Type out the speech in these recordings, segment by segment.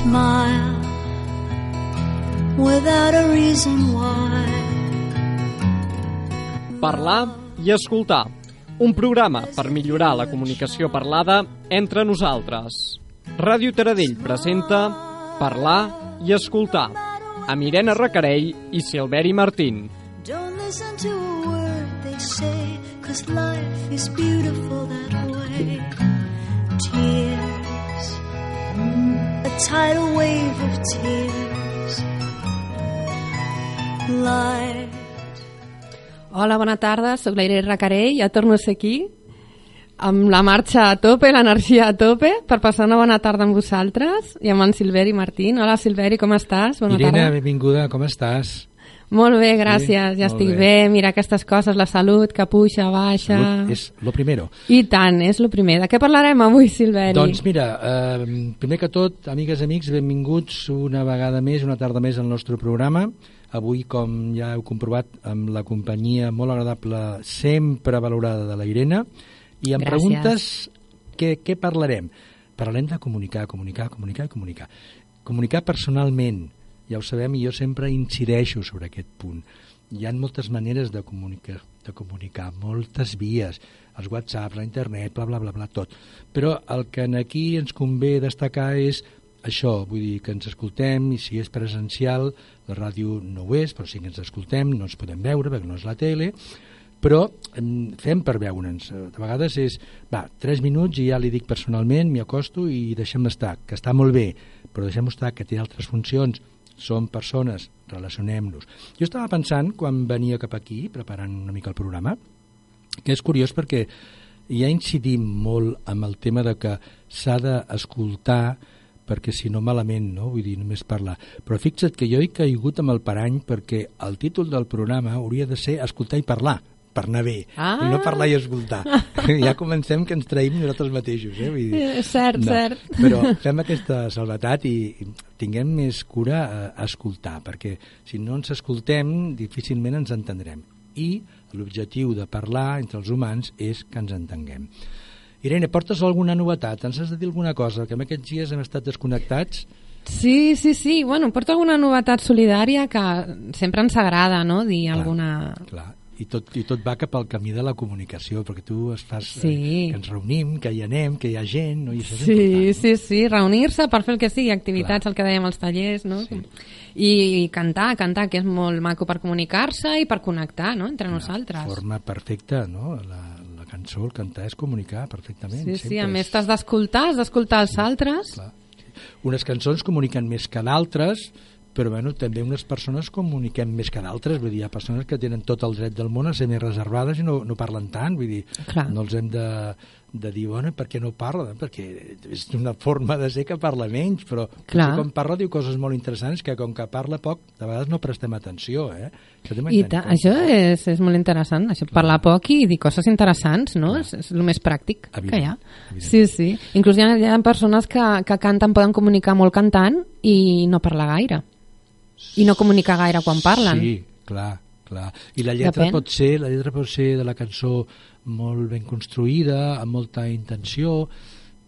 smile without a reason why. Parlar i escoltar. Un programa per millorar la comunicació parlada entre nosaltres. Ràdio Taradell presenta Parlar i escoltar amb Irene Recarell i Silveri Martín. Don't listen to a word they say, cause life is beautiful that way. Tears, a tidal wave of tears. Life. Hola, bona tarda, sóc la Irene Recarell, ja torno a ser aquí, amb la marxa a tope, l'energia a tope, per passar una bona tarda amb vosaltres i amb en Silveri Martín. Hola, Silveri, com estàs? Bona Irene, tarda. benvinguda, com estàs? Molt bé, gràcies, Sí, ja estic bé. bé. Mira aquestes coses, la salut, que puja, baixa... Salut és lo primero. I tant, és el primer. De què parlarem avui, Silveri? Doncs mira, eh, primer que tot, amigues i amics, benvinguts una vegada més, una tarda més al nostre programa. Avui, com ja heu comprovat, amb la companyia molt agradable, sempre valorada de la Irene. I em Gràcies. preguntes què, què parlarem? Parlarem de comunicar, comunicar, comunicar i comunicar. Comunicar personalment, ja ho sabem, i jo sempre incideixo sobre aquest punt. Hi ha moltes maneres de comunicar, de comunicar, moltes vies, els whatsapps, la internet, bla, bla, bla, bla, tot. Però el que en aquí ens convé destacar és això, vull dir que ens escoltem i si és presencial, la ràdio no ho és, però sí que ens escoltem, no ens podem veure perquè no és la tele, però em, fem per veure'ns. De vegades és, va, 3 minuts i ja li dic personalment, m'hi acosto i deixem estar, que està molt bé, però deixem estar, que té altres funcions, som persones, relacionem-nos. Jo estava pensant, quan venia cap aquí, preparant una mica el programa, que és curiós perquè ja incidim molt amb el tema de que s'ha d'escoltar perquè si no malament, no? Vull dir, només parlar. Però fixa't que jo he caigut amb el parany perquè el títol del programa hauria de ser escoltar i parlar, per anar bé, Ah! no parlar i escoltar. ja comencem que ens traïm nosaltres mateixos, eh? Vull dir, Eh, cert, cert. Però fem aquesta salvetat i, i tinguem més cura a, a escoltar, perquè si no ens escoltem difícilment ens entendrem. I l'objectiu de parlar entre els humans és que ens entenguem. Irene, portes alguna novetat? Ens has de dir alguna cosa? Que en aquests dies hem estat desconnectats? Sí, sí, sí. Bueno, porto alguna novetat solidària que sempre ens agrada, no?, dir Clar, alguna... Clar, i tot, i tot va cap al camí de la comunicació, perquè tu es fas Sí. eh, que ens reunim, que hi anem, que hi ha gent, no? I això és Sí, important. sí, sí, reunir-se per fer el que sigui, activitats, Clar. el que dèiem als tallers, no? Sí. I, I cantar, cantar, que és molt maco per comunicar-se i per connectar, no?, entre nosaltres. Forma perfecta, no? La, la cançó, el cantar és comunicar perfectament. Sí, sí, a és- més t'has d'escoltar, has d'escoltar els altres. Clar. Unes cançons comuniquen més que d'altres, però bueno, també unes persones comuniquem més que d'altres, vull dir, hi ha persones que tenen tot el dret del món a ser més reservades i no, no parlen tant, vull dir, Clar. no els hem de, de dir, bueno, per què no parla? Perquè és una forma de ser que parla menys, però Clar. quan parla diu coses molt interessants que com que parla poc, de vegades no prestem atenció, eh? Això I ta, això és, és molt interessant, això, parlar poc i dir coses interessants, no? És, és el més pràctic que hi ha. Evident, Sí, sí. Inclús hi ha, hi ha persones que, que canten, poden comunicar molt cantant i no parlar gaire. I no comunicar gaire quan parlen. Sí, clar, clar. I la lletra Depèn. pot ser, la lletra pot ser de la cançó molt ben construïda, amb molta intenció,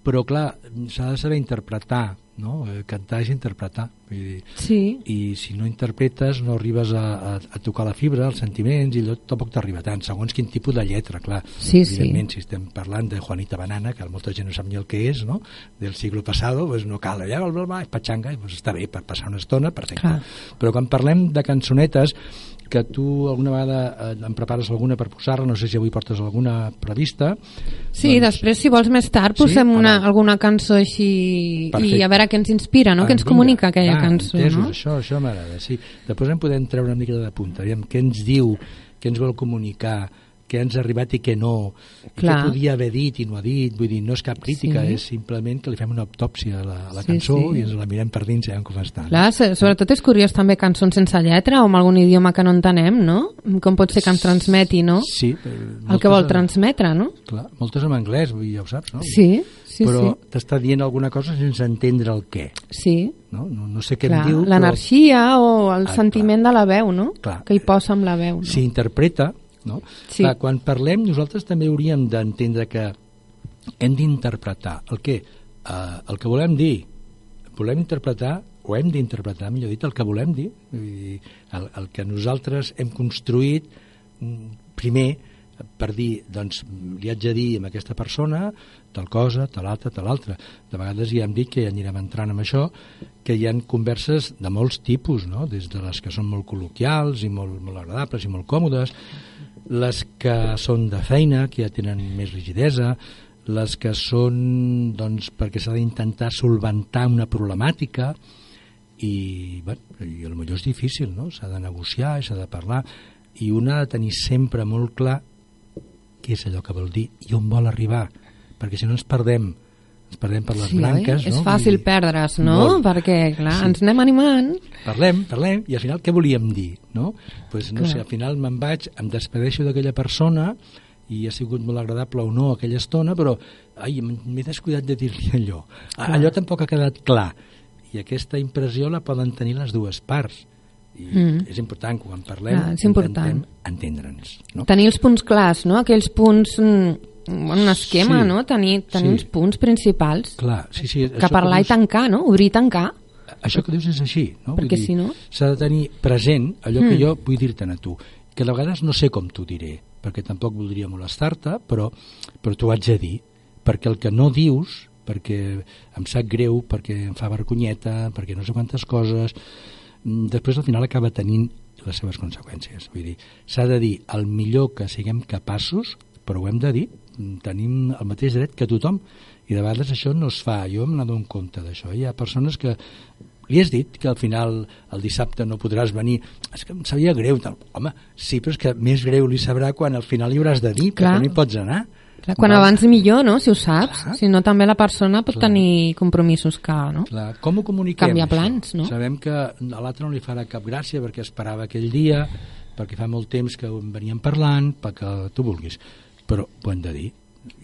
però clar, s'ha de saber interpretar, no? Eh, Cantar és interpretar, vull dir, Sí. i si no interpretes no arribes a, a, a tocar la fibra, els sentiments, i allò tampoc t'arriba tant, segons quin tipus de lletra, clar. Sí, sí. Evidentment, si estem parlant de Juanita Banana, que molta gent no sap ni el que és, no? del siglo passado, pues no cal allà, bla, bla, bla, patxanga, i pues està bé per passar una estona, perfecte. Clar. Però quan parlem de cançonetes, que tu alguna vegada eh, en prepares alguna per posar-la, no sé si avui portes alguna prevista. Sí, doncs- després, si vols més tard, Sí? posem Ah, una, alguna cançó així Perfecte. i a veure què ens inspira, no? Ah, què ens comunica aquella ah, cançó, entesos, no? Això, això m'agrada, sí. Després en podem treure una mica de punta, aviam què ens diu, què ens vol comunicar, què ens ha arribat i què no, Clar. què podia haver dit i no ha dit, vull dir, no és cap crítica, Sí. és simplement que li fem una autòpsia a la, a la Sí, cançó sí. i ens la mirem per dins i veiem com està. Clar, so- sobretot és curiós també cançons sense lletra o amb algun idioma que no entenem, no? Com pot ser que ens transmeti, no? Sí, però El que vol transmetre, no? Clar, moltes en anglès, vull dir, ja ho saps, no? Sí, sí, però sí. t'està dient alguna cosa sense entendre el què. Sí, No, no, no sé què clar, em diu, però l'energia o el Ah, sentiment de la veu, no? Clar. Que hi posa amb la veu, no? si interpreta, no? Sí. Clar, quan parlem, nosaltres també hauríem d'entendre que hem d'interpretar el que, eh, el que volem dir, volem interpretar o hem d'interpretar, millor dit, el que volem dir, vull dir el, el que nosaltres hem construït mm, primer per dir, doncs, li haig de dir a aquesta persona tal cosa, tal altra, tal altra. De vegades ja hem dit que ja anirem entrant amb això, que hi han converses de molts tipus, no? des de les que són molt col·loquials i molt, molt agradables i molt còmodes, les que són de feina, que ja tenen més rigidesa, les que són doncs, perquè s'ha d'intentar solventar una problemàtica i, bueno, i potser és difícil, no? s'ha de negociar, s'ha de parlar i una ha de tenir sempre molt clar què és allò que vol dir i on vol arribar, perquè si no ens perdem perdem per les sí, branques. oi? És no? fàcil I- perdre's, no? Molt. Perquè, clar, Sí. ens anem animant. Parlem, parlem, i al final què volíem dir, no? Pues, no Clar. sé, al final me'n vaig, em despedeixo d'aquella persona i ha sigut molt agradable o no aquella estona, però ai, m'he descuidat de dir-li allò. Clar. Allò tampoc ha quedat clar. I aquesta impressió la poden tenir les dues parts. I Mm. és important, quan parlem, Clar, és important. intentem entendre'ns. No? Tenir els punts clars, no? Aquells punts... mm, un esquema, Sí. no? Tenir, tenir Sí. uns punts principals. Clar, sí, sí. Que parlar i tancar, no? Obrir i tancar. Això que dius és així, no? Perquè si no- S'ha de tenir present allò que Mm. jo vull dir-te'n a tu, que de vegades no sé com t'ho diré, perquè tampoc voldria molestar-te, però, però t'ho haig de dir, perquè el que no dius, perquè em sap greu, perquè em fa vergonyeta, perquè no sé quantes coses, mm, després al final acaba tenint les seves conseqüències. Vull dir, s'ha de dir el millor que siguem capaços, però ho hem de dir, mm, tenim el mateix dret que tothom, i de vegades això no es fa, jo me n'adono compte d'això. Hi ha persones que li has dit que al final el dissabte no podràs venir és que em sabia greu tal. home, sí, però és que més greu li sabrà quan al final hi hauràs de dir Clar. que no hi pots anar Clar, quan Val? abans millor, no? Si ho saps. Clar. Si no, també la persona pot Clar. tenir compromisos que, no? Clar, com ho comuniquem? Canviar això? plans, no? Sabem que a l'altre no li farà cap gràcia perquè esperava aquell dia, perquè fa molt temps que en veníem parlant, perquè tu vulguis. Però ho hem de dir.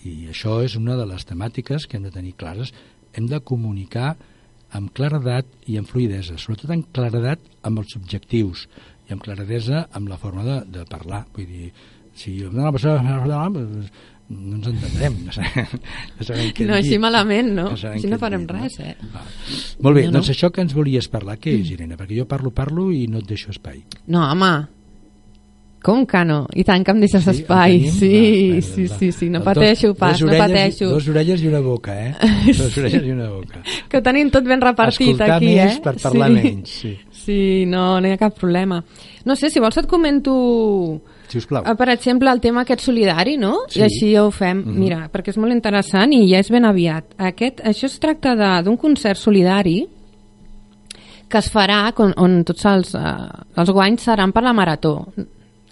I això és una de les temàtiques que hem de tenir clares. Hem de comunicar amb claredat i amb fluidesa, sobretot amb claredat amb els objectius i amb claredesa amb la forma de, de parlar. Vull dir, si una persona doncs, no ens entendrem, no sabem, no sabem què No, així malament, no? sabem Així no farem dir, res, eh? Va. Molt bé, Jo no. doncs això que ens volies parlar, què és, Irene? Perquè jo parlo, parlo i no et deixo espai. No, home, com que no? I tant que em deixes Sí, espai. Sí, Va, sí, va. sí, sí, no pateixo pas, no orelles i- pateixo. Dos orelles i una boca, eh? Dos orelles i una boca. Que ho tenim tot ben repartit Escoltar aquí, més eh? per parlar sí. menys, sí. Sí, no, no hi ha cap problema. No sé, si vols et comento, Si us plau. eh, per exemple, el tema aquest solidari, no? Sí. I així ja ho fem. Mhm. Mira, perquè és molt interessant i ja és ben aviat. Aquest, això es tracta d'un concert solidari que es farà on, on tots els, eh, els guanys seran per la marató.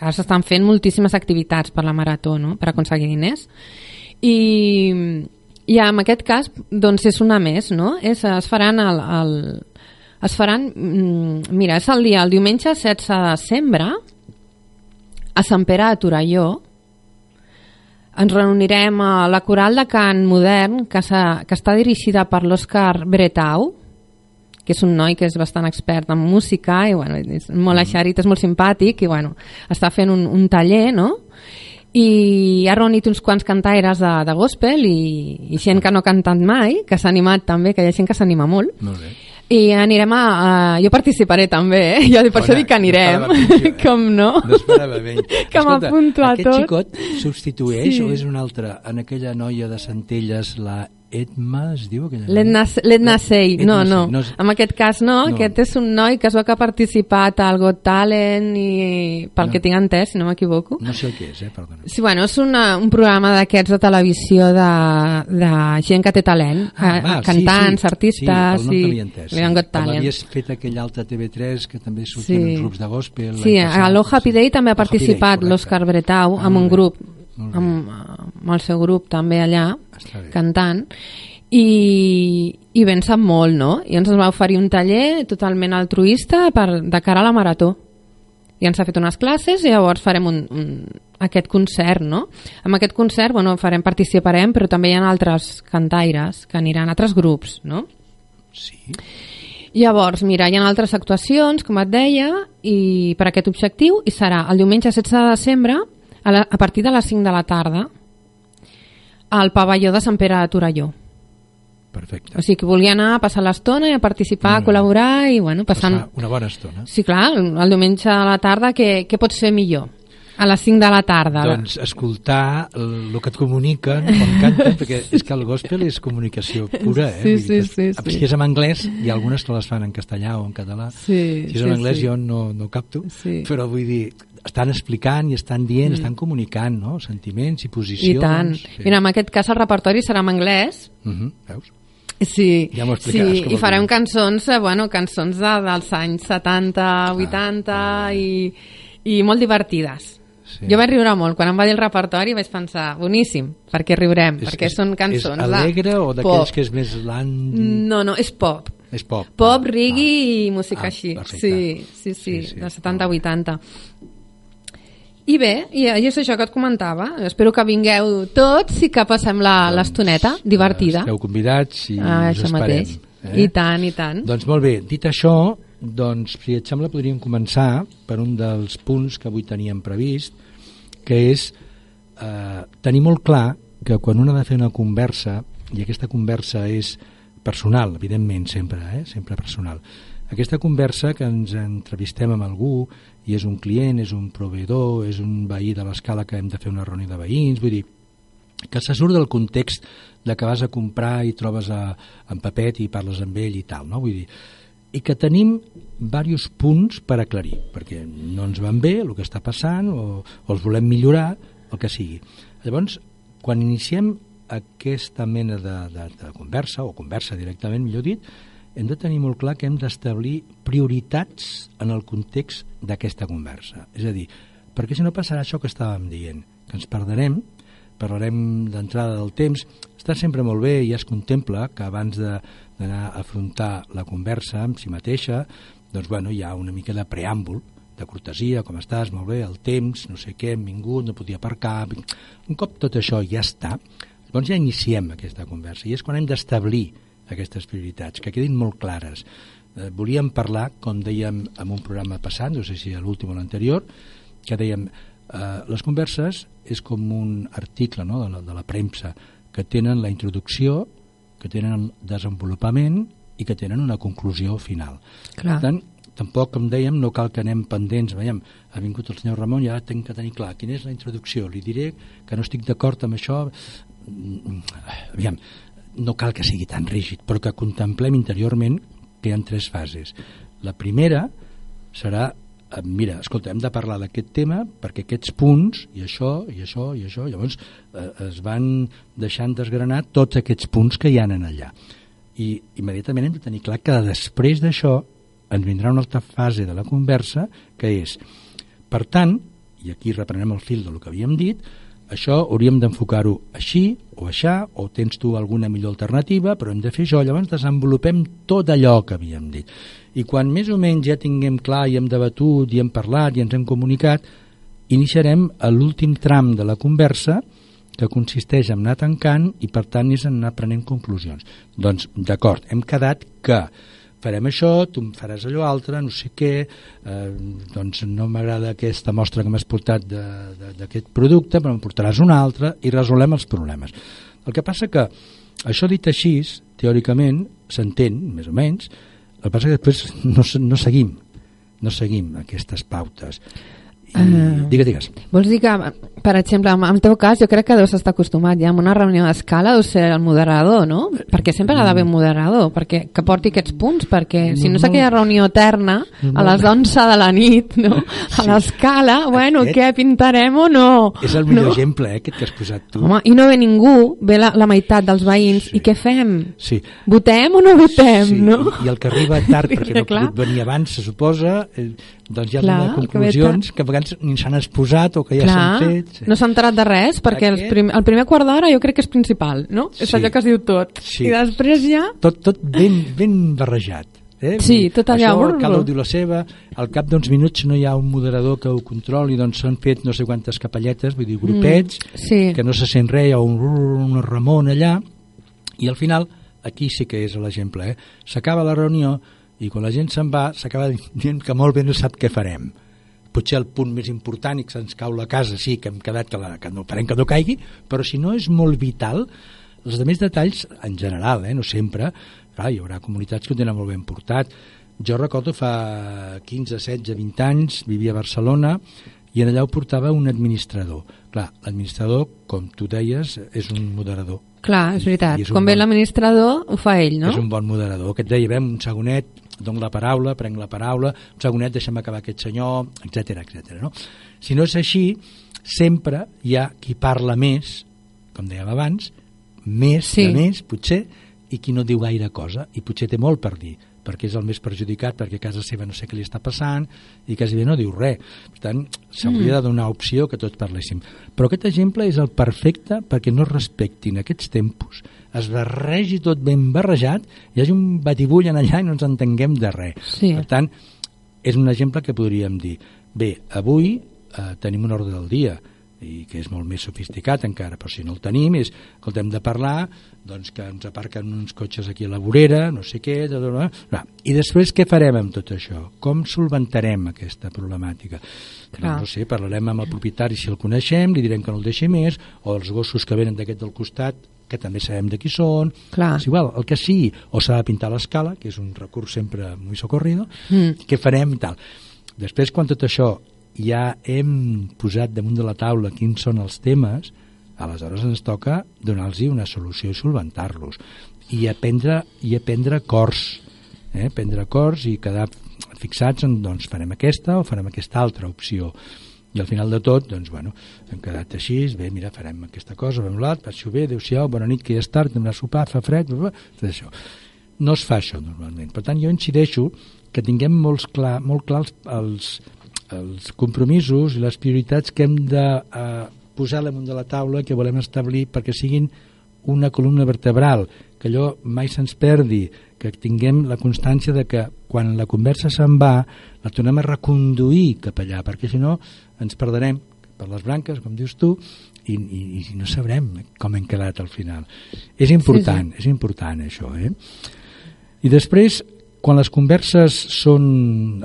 Ara s'estan fent moltíssimes activitats per la marató, no?, per aconseguir diners. I, i en aquest cas, doncs és una més, no? És, es faran el, el, es faran, mm, mira, és el dia, el diumenge 16 de desembre, a Sant Pere de Torelló, ens reunirem a la coral de cant modern que, que està dirigida per l'Òscar Bretau, que és un noi que és bastant expert en música i bueno, és molt eixerit, és molt simpàtic i bueno, està fent un, un taller, no? i ha reunit uns quants cantaires de, de gospel i, i gent que no ha cantat mai, que s'ha animat també, que hi ha gent que s'anima molt. Molt bé. I anirem a... a jo participaré també, eh? Jo per això Bona, dic que anirem. menys, eh? Com no? No esperava menys. Que m'apunto a aquest tot. xicot substitueix Sí. o és un altre en aquella noia de Centelles, la Edma, es diu aquella L'Edna noia? l'Edna Sey, no, no. No En aquest cas no, No. aquest és un noi que es veu que ha participat al Got Talent i pel No. que tinc entès, si no m'equivoco. No sé el que és, eh? Perdona. Sí, bueno, és una, un programa d'aquests de televisió de, de gent que té talent, Ah, eh, val, cantants, sí, sí. artistes, sí, pel nom i entès, han Got Talent. havies fet aquell altre TV3 que també sortien Sí. uns grups de gospel. Sí, a l'O Happy Day també ha participat l'Òscar Bretau Ah, amb un molt bé. grup. Amb, amb el seu grup també allà, cantant, i, i ben sap molt, no? I ens va oferir un taller totalment altruista per, de cara a la marató. I ens ha fet unes classes i llavors farem un, un, aquest concert, no? Amb aquest concert, bueno, farem, participarem, però també hi ha altres cantaires que aniran, altres grups, no? Sí. Llavors, mira, hi ha altres actuacions, com et deia, i per aquest objectiu, i serà el diumenge 16 de desembre, a, la, a partir de les 5 de la tarda, al pavelló de Sant Pere de Torelló. perfecte. O sigui, que volia anar a passar l'estona i a participar, a col·laborar i, bueno, passant... Passar una bona estona. Sí, clar, el diumenge a la tarda, què, què pots fer millor? A les 5 de la tarda. Doncs escoltar el, que et comuniquen quan canten, perquè és que el gospel és comunicació pura, eh? Sí, sí, sí, sí. Si és en anglès, hi ha algunes que les fan en castellà o en català. Sí, si és sí, en anglès sí. jo no, no capto, Sí. Però vull dir, estan explicant i estan dient, estan comunicant, no?, sentiments i posicions. I tant. Sí. Mira, en aquest cas el repertori serà en anglès, Mhm, veus? Sí, Ja sí i farem dius. cançons, eh, bueno, cançons de, dels anys 70, 80 i, i molt divertides. Sí. Jo vaig riure molt. Quan em va dir el repertori vaig pensar, boníssim, perquè riurem, És- perquè és- són cançons És alegre o de d'aquells pop. que és més landi? No, no, és pop. És pop. Pop, Ah, reggae i música Ah, així. perfecte. Sí, sí, Sí, sí. sí, de 70-80. I bé, i, i és això que et comentava. Espero que vingueu tots i que passem la- l'estoneta divertida. Esteu convidats i Ah, us esperem. mateix. I tant, i tant. Doncs molt bé, dit això, doncs, si et sembla, podríem començar per un dels punts que avui teníem previst, que és eh, tenir molt clar que quan un ha de fer una conversa, i aquesta conversa és personal, evidentment, sempre, eh? sempre personal, aquesta conversa que ens entrevistem amb algú i és un client, és un proveïdor, és un veí de l'escala que hem de fer una reunió de veïns, vull dir, que se surt del context de que vas a comprar i trobes a, en Pepet i parles amb ell i tal, no? Vull dir, i que tenim diversos punts per aclarir, perquè no ens van bé el que està passant o, o els volem millorar, el que sigui. Llavors, quan iniciem aquesta mena de, de, de conversa, o conversa directament, millor dit, hem de tenir molt clar que hem d'establir prioritats en el context d'aquesta conversa. És a dir, perquè si no passarà això que estàvem dient, que ens perdrem, parlarem d'entrada del temps, està sempre molt bé i ja es contempla que abans d'anar a afrontar la conversa amb si mateixa, doncs bueno, hi ha una mica de preàmbul, de cortesia, com estàs, molt bé, el temps, no sé què, hem vingut, no podia aparcar... Un cop tot això ja està, doncs ja iniciem aquesta conversa. I és quan hem d'establir aquestes prioritats, que quedin molt clares. Eh, volíem parlar, com dèiem en un programa passat, no sé si a l'últim o l'anterior, que dèiem eh, les converses és com un article no, de, la, de la premsa que tenen la introducció, que tenen el desenvolupament i que tenen una conclusió final. Clar. Per tant, tampoc, com dèiem, no cal que anem pendents. Veiem, ha vingut el senyor Ramon i ara tinc que tenir clar quina és la introducció. Li diré que no estic d'acord amb això. Mm, Aviam, no cal que sigui tan rígid, però que contemplem interiorment que hi ha tres fases. La primera serà eh, mira, escolta, hem de parlar d'aquest tema perquè aquests punts, i això, i això, i això, llavors eh, es van deixant desgranar tots aquests punts que hi han en allà. I immediatament hem de tenir clar que després d'això ens vindrà una altra fase de la conversa que és, per tant, i aquí reprenem el fil del que havíem dit, això hauríem d'enfocar-ho així o aixà, o tens tu alguna millor alternativa, però hem de fer això, llavors desenvolupem tot allò que havíem dit. I quan més o menys ja tinguem clar i hem debatut i hem parlat i ens hem comunicat, iniciarem l'últim tram de la conversa que consisteix en anar tancant i per tant és en anar prenent conclusions. Doncs d'acord, hem quedat que farem això, tu em faràs allò altre, no sé què, eh, doncs no m'agrada aquesta mostra que m'has portat d'aquest producte, però em portaràs una altra i resolem els problemes. El que passa que això dit així, teòricament, s'entén, més o menys, el que passa que després no, no seguim, no seguim aquestes pautes. I, Ah. Digues, digues. Vols dir que, per exemple, en el teu cas, jo crec que deus estar acostumat ja en una reunió d'escala deus ser el moderador, no? Perquè sempre ha d'haver un moderador, perquè que porti aquests punts, perquè si no és aquella reunió eterna, a les 11 de la nit, no? A l'escala, bueno, Aquest- què, pintarem o no? És el millor no? exemple, eh, aquest que has posat tu. Home, i no ve ningú, ve la, la meitat dels veïns, Sí. i què fem? Sí. Votem o no votem, sí, no? I el que arriba tard perquè no ha pogut venir abans, se suposa, eh, doncs ja Clar, dona que ve conclusions que, a vegades ni s'han exposat o que ja s'han fet. Sí. no s'ha enterat de res, perquè Aquest- el, prim, el primer quart d'hora jo crec que és principal, no? És Sí. allò que es diu tot. Sí. I després ja... tot, tot ben, ben barrejat. Eh? Sí, tot allà, Això, un diu la seva, al cap d'uns minuts no hi ha un moderador que ho controli, doncs s'han fet no sé quantes capelletes, vull dir, grupets, Mm, sí. que no se sent res, ha un, un Ramon allà, i al final, aquí sí que és l'exemple, eh? s'acaba la reunió i quan la gent se'n va, s'acaba dient que molt bé no sap què farem. Potser el punt més important i que se'ns cau la casa, sí, que hem quedat que, la, que no farem que no caigui, però si no és molt vital, els altres detalls, en general, eh, no sempre, clar, hi haurà comunitats que ho tenen molt ben portat. Jo recordo fa 15, 16, 20 anys, vivia a Barcelona, i en allà ho portava un administrador. Clar, l'administrador, com tu deies, és un moderador. Clar, és veritat. I és Quan ve bon- l'administrador, ho fa ell, no? És un bon moderador, que et deia, "Vem, un segonet, dono la paraula, prenc la paraula, un segonet, deixa'm acabar aquest senyor, etc etc. no? Si no és així, sempre hi ha qui parla més, com dèiem abans, més Sí. de més, potser, i qui no diu gaire cosa, i potser té molt per dir, perquè és el més perjudicat, perquè a casa seva no sé què li està passant, i quasi bé no diu res. Per tant, s'hauria de donar opció que tots parléssim. Però aquest exemple és el perfecte perquè no es respectin aquests tempos, es barregi tot ben barrejat, hi hagi un batibull en allà i no ens entenguem de res. Sí. Per tant, és un exemple que podríem dir, bé, avui eh, tenim un ordre del dia, i que és molt més sofisticat encara, però si no el tenim és, escolta, hem de parlar doncs que ens aparquen uns cotxes aquí a la vorera, no sé què, de, de, de, de. i després què farem amb tot això? Com solventarem aquesta problemàtica? Clar. No sé, parlarem amb el propietari si el coneixem, li direm que no el deixi més, o els gossos que venen d'aquest del costat, que també sabem de qui són, Clar. és igual, el que sigui, o s'ha de pintar l'escala, que és un recurs sempre muy socorrido, Mm. què farem i tal. Després, quan tot això ja hem posat damunt de la taula quins són els temes, aleshores ens toca donar-los una solució i solventar-los. I aprendre, i aprendre acords, eh? prendre acords i quedar fixats en doncs farem aquesta o farem aquesta altra opció i al final de tot, doncs, bueno, hem quedat així, bé, mira, farem aquesta cosa, fem l'altre, passi bé, adéu-siau, bona nit, que ja és tard, anem a sopar, fa fred, bla, bla, tot això. No es fa això normalment. Per tant, jo incideixo que tinguem molts clar, molt clars els, els compromisos i les prioritats que hem de eh, posar damunt de la taula que volem establir perquè siguin una columna vertebral, que allò mai se'ns perdi, que tinguem la constància de que quan la conversa se'n va la tornem a reconduir cap allà, perquè si no ens perdrem per les branques, com dius tu, i, i, i no sabrem com hem quedat al final. És important, sí, sí. és important això, eh? I després, quan les converses són...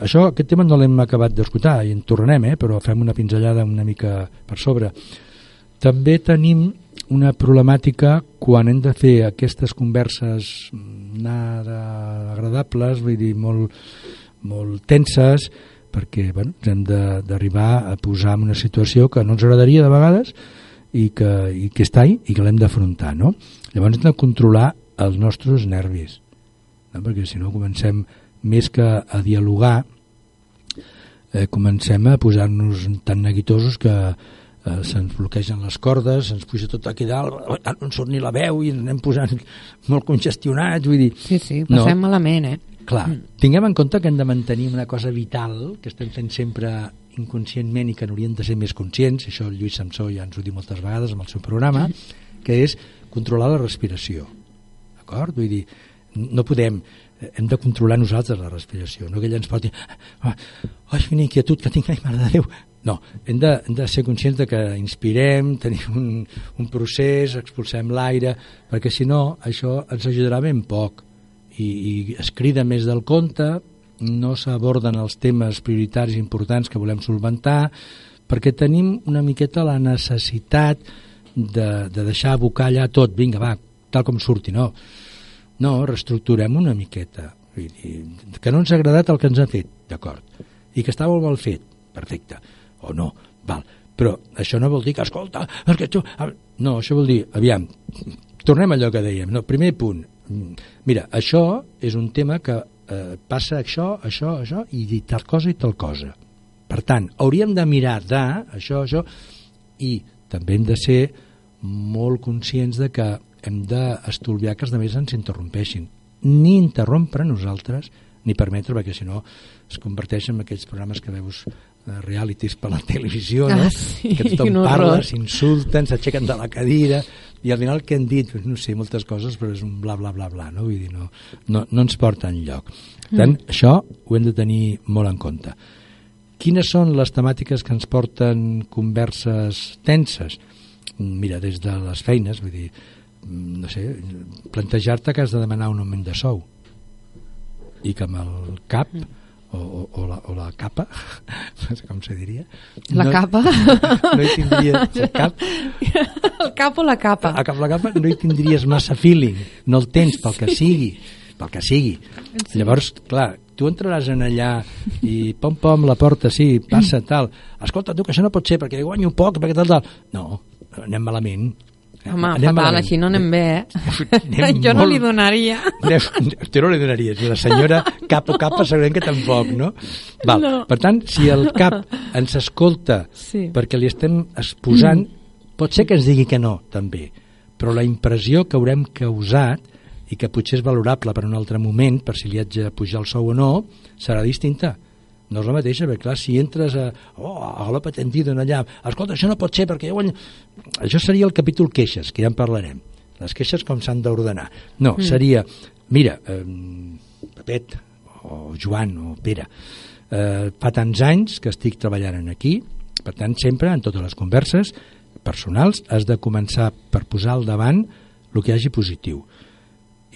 Això, aquest tema no l'hem acabat d'escoltar i en tornarem, eh? però fem una pinzellada una mica per sobre. També tenim una problemàtica quan hem de fer aquestes converses nada agradables, vull dir, molt, molt tenses, perquè bueno, ens hem d'arribar a posar en una situació que no ens agradaria de vegades i que, i que està ahí i que l'hem d'afrontar. No? Llavors hem de controlar els nostres nervis, no? perquè si no comencem més que a dialogar eh, comencem a posar-nos tan neguitosos que eh, se'ns bloquegen les cordes, se'ns puja tot aquí dalt, no ens surt ni la veu i ens anem posant molt congestionats, vull dir... Sí, sí, No. passem malament, eh? Clar, tinguem en compte que hem de mantenir una cosa vital que estem fent sempre inconscientment i que n'hauríem de ser més conscients, això el Lluís Samsó ja ens ho diu moltes vegades amb el seu programa, que és controlar la respiració. D'acord? Vull dir, no podem, hem de controlar nosaltres la respiració, no que ella ens porti ah, ai, quina inquietud que tinc, ai, mare de Déu. No, hem de, hem de ser conscients de que inspirem, tenim un, un procés, expulsem l'aire, perquè si no això ens ajudarà ben poc. I, i es crida més del compte, no s'aborden els temes prioritaris importants que volem solventar, perquè tenim una miqueta la necessitat de, de deixar abocar allà tot, vinga, va, tal com surti, no. No, reestructurem una miqueta. Que no ens ha agradat el que ens ha fet, d'acord. I que molt mal fet, perfecte. O no, val. Però això no vol dir que, escolta, és que tu... No, això vol dir, aviam, tornem a allò que dèiem. No, primer punt, mira, això és un tema que eh, passa això, això, això, i tal cosa i tal cosa. Per tant, hauríem de mirar de això, això, i també hem de ser molt conscients de que hem d'estolviar que els altres ens interrompeixin. Ni interrompre nosaltres, ni permetre, perquè si no es converteix en aquells programes que veus eh, realities per la televisió, no? Ah, sí, que tothom horror. parla, s'insulten, s'aixequen de la cadira, i al final què han dit? Pues no sé, moltes coses, però és un bla, bla, bla, bla, no? Vull dir, no, no, no ens porta enlloc. Per tant, mm. això ho hem de tenir molt en compte. Quines són les temàtiques que ens porten converses tenses? Mira, des de les feines, vull dir, no sé, plantejar-te que has de demanar un augment de sou i que amb el cap o, o, o, la, o la capa no sé com se diria La no, capa? no hi tindries el cap el cap o la capa. a cap la capa no hi tindries massa feeling, no el tens pel que sigui, pel que sigui. Llavors, clar, tu entraràs en allà i pom pom la porta, sí, passa tal. Escolta, tu que això no pot ser perquè guanyo poc, perquè tal tal. No, anem malament. Home, Anem fatal, malament. així no anem bé, eh? Anem jo no molt- li donaria. Tu no li donaries, la senyora cap o capa segurament que tampoc, no? Val. No. Per tant, si el cap ens escolta Sí. perquè li estem exposant, pot ser que ens digui que no, també, però la impressió que haurem causat i que potser és valorable per un altre moment, per si li haig de pujar el sou o no, serà distinta. No és la mateixa, perquè clar, si entres a... Oh, a la patentido en allà, escolta, això no pot ser perquè jo guanyo... Això seria el capítol queixes, que ja en parlarem. Les queixes com s'han d'ordenar. No, mm. seria, mira, eh, Pepet, o Joan, o Pere, eh, fa tants anys que estic treballant en aquí, per tant, sempre, en totes les converses personals, has de començar per posar al davant el que hi hagi positiu.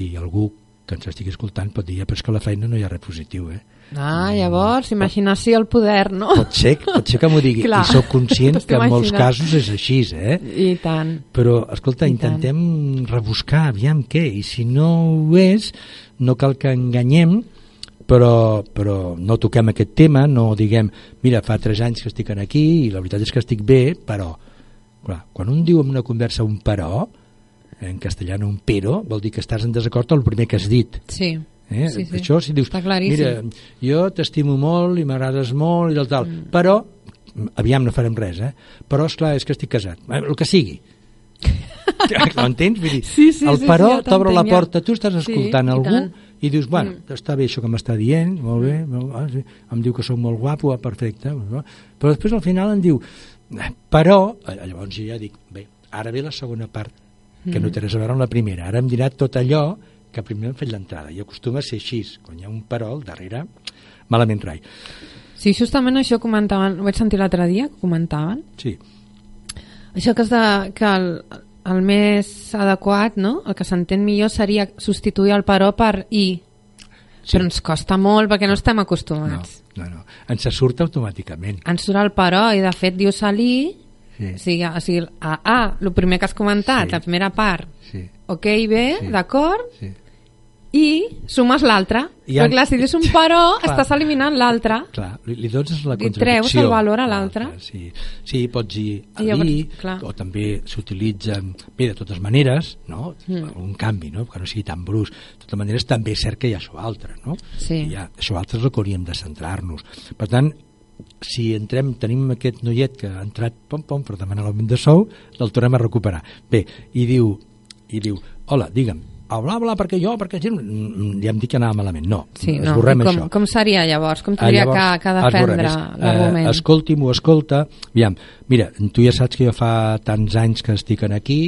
I algú que ens estigui escoltant pot dir, "Ja, però és que la feina no hi ha res positiu, eh? Ah, llavors, imaginació al poder, no? Pot ser, pot ser que m'ho digui, Clar. i sóc conscient que en molts casos és així, eh? I tant. Però, escolta, I tant. intentem rebuscar, aviam què, i si no ho és, no cal que enganyem, però, però no toquem aquest tema, no diguem, mira, fa tres anys que estic aquí i la veritat és que estic bé, però, clar, quan un diu en una conversa un però, en castellano un pero, vol dir que estàs en desacord amb el primer que has dit. Sí. Eh? Sí, sí. Això si dius, mira, jo t'estimo molt i m'agrades molt i tal, tal, mm. però, aviam, no farem res, eh? Però, és clar és que estic casat. Eh, El que sigui. Ho entens? Vull dir, Sí, sí, el sí, però sí, ja t'obre la porta, tu estàs Sí, escoltant i algú tant. i dius, bueno, Mm. està bé això que m'està dient, molt bé, molt, ah, sí, em diu que sóc molt guapo, ah, perfecte, però després al final em diu, "Eh, però, eh, llavors jo ja dic, bé, ara ve la segona part, que Mm. no té res a veure amb la primera, ara em dirà tot allò que primer hem fet l'entrada, i acostuma a ser així, quan hi ha un però al darrere, malament rai. Sí, justament això comentaven, ho vaig sentir l'altre dia, que comentaven, Sí, això que, és de, que el, el més adequat, no? el que s'entén millor seria substituir el però per i, sí. però ens costa molt perquè no estem no, acostumats. no, no, ens surt automàticament. Ens surt el però i de fet diu salí, Sí. o sigui, o sigui a, a, el primer que has comentat, Sí. la primera part, Sí, ok, bé, Sí. d'acord, sí. I sumes l'altra. I Però clar, si dius un però, Clar. estàs eliminant l'altra. Clar, li, li dones la Li contradicció. treus el valor a l'altre. Sí, sí, pots dir I llavors, ali, clar. o també s'utilitza, bé, de totes maneres, no? Mm. un canvi, no? que no sigui tan brusc. De totes maneres, també és cert que hi ha això altre, no? Sí. Hi ha, això altre és el que hauríem de centrar-nos. Per tant, si entrem, tenim aquest noiet que ha entrat pom pom per demanar l'augment de sou, el tornem a recuperar. Bé, i diu, i diu hola, digue'm, ah, bla, bla, perquè jo, perquè gent... Mm, Ja em dic que anava malament. No, Sí, no. esborrem com, això. com seria llavors? Com Ah, tindria llavors, que, que defendre l'argument? Eh, escolti-m'ho, escolta. Aviam, mira, tu ja saps que jo fa tants anys que estic en aquí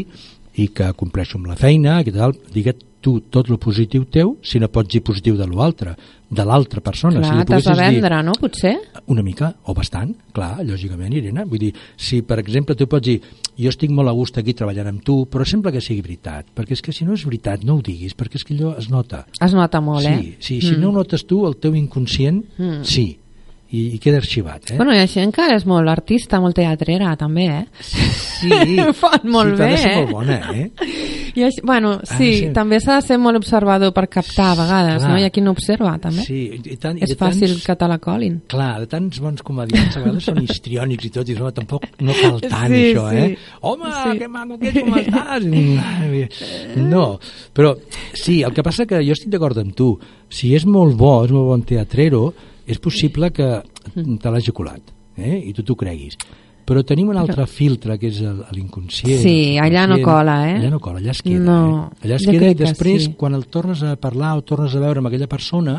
i que compleixo amb la feina, i tal, digue't tu tot lo positiu teu, si no pots dir positiu de l'altre, de l'altra persona. si Clar, li t'has de poguessis dir- vendre, no? Potser? una mica, o bastant, clar, lògicament, Irene. Vull dir, si per exemple tu pots dir jo estic molt a gust aquí treballant amb tu, però sembla que sigui veritat, perquè és que si no és veritat no ho diguis, perquè és que allò es nota. Es nota molt, sí, eh? sí, si no ho notes tu, el teu inconscient, Mm. sí, i, i queda arxivat, eh? Bueno, hi ha gent que és molt artista, molt teatrera, també, eh? sí, fan molt sí, bé, eh? molt bona, eh? I així, bueno, sí, Ah, sí. també s'ha de ser molt observador per captar a vegades, Clar. no? Hi ha qui no observa, també. Sí, i tant, i és tants- fàcil que te la colin. Clar, de tants bons comediants a vegades són histriònics i tot, i home, tampoc no cal tant Sí, això, sí. eh? Home, Sí. que maco que ets, com estàs? No, però sí, el que passa que jo estic d'acord amb tu, si és molt bo, és molt bon teatrero, és possible que te l'hagi colat, eh? i tu t'ho creguis. Però tenim un altre filtre, que és l'inconscient. Sí, allà no cola, eh? Allà no cola, allà es queda. No, eh? Allà es queda i després, sí. quan el tornes a parlar o tornes a veure amb aquella persona,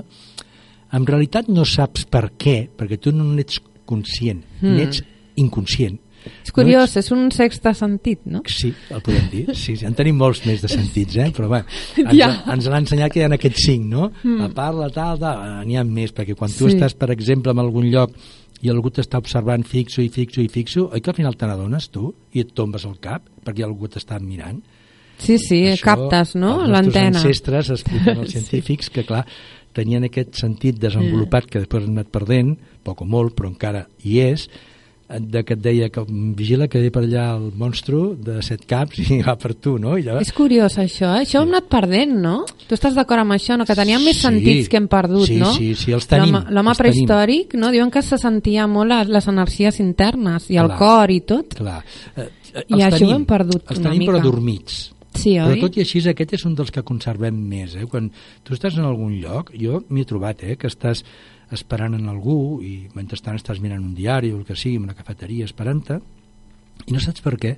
en realitat no saps per què, perquè tu no n'ets conscient, Mm. n'ets inconscient. És curiós, és un sexte sentit, no? Sí, el podem dir. Sí, sí, en tenim molts més de sentits, eh? però bé, ens, Ja. ens l'ha ensenyat que hi ha aquests cinc, no? Mm. La tal, tal, n'hi ha més, perquè quan tu Sí. estàs, per exemple, en algun lloc i algú t'està observant fixo i fixo i fixo, oi que al final te n'adones tu i et tombes el cap perquè algú t'està mirant? Sí, sí, Això, captes, no? Els nostres L'antena. ancestres expliquen els Sí. científics que, clar, tenien aquest sentit desenvolupat que després han anat perdent, poc o molt, però encara hi és, de que et deia que vigila que ve per allà el monstru de set caps i va per tu, no? I llavors, És curiós això, eh? Això hem anat perdent, no? Tu estàs d'acord amb això, no? Que teníem més Sí. sentits que hem perdut, Sí, no? sí, sí, els tenim, L'home- els tenim. prehistòric, no? Diuen que se sentia molt les, les energies internes i el Clar. cor i tot. clar, eh, eh, I els això ho hem perdut els una tenim però dormits. Sí, oi? Però tot i així, aquest és un dels que conservem més. Eh? Quan tu estàs en algun lloc, jo m'hi he trobat, eh? que estàs esperant en algú i mentrestant estàs mirant un diari o el que sigui, en una cafeteria esperant-te, i no saps per què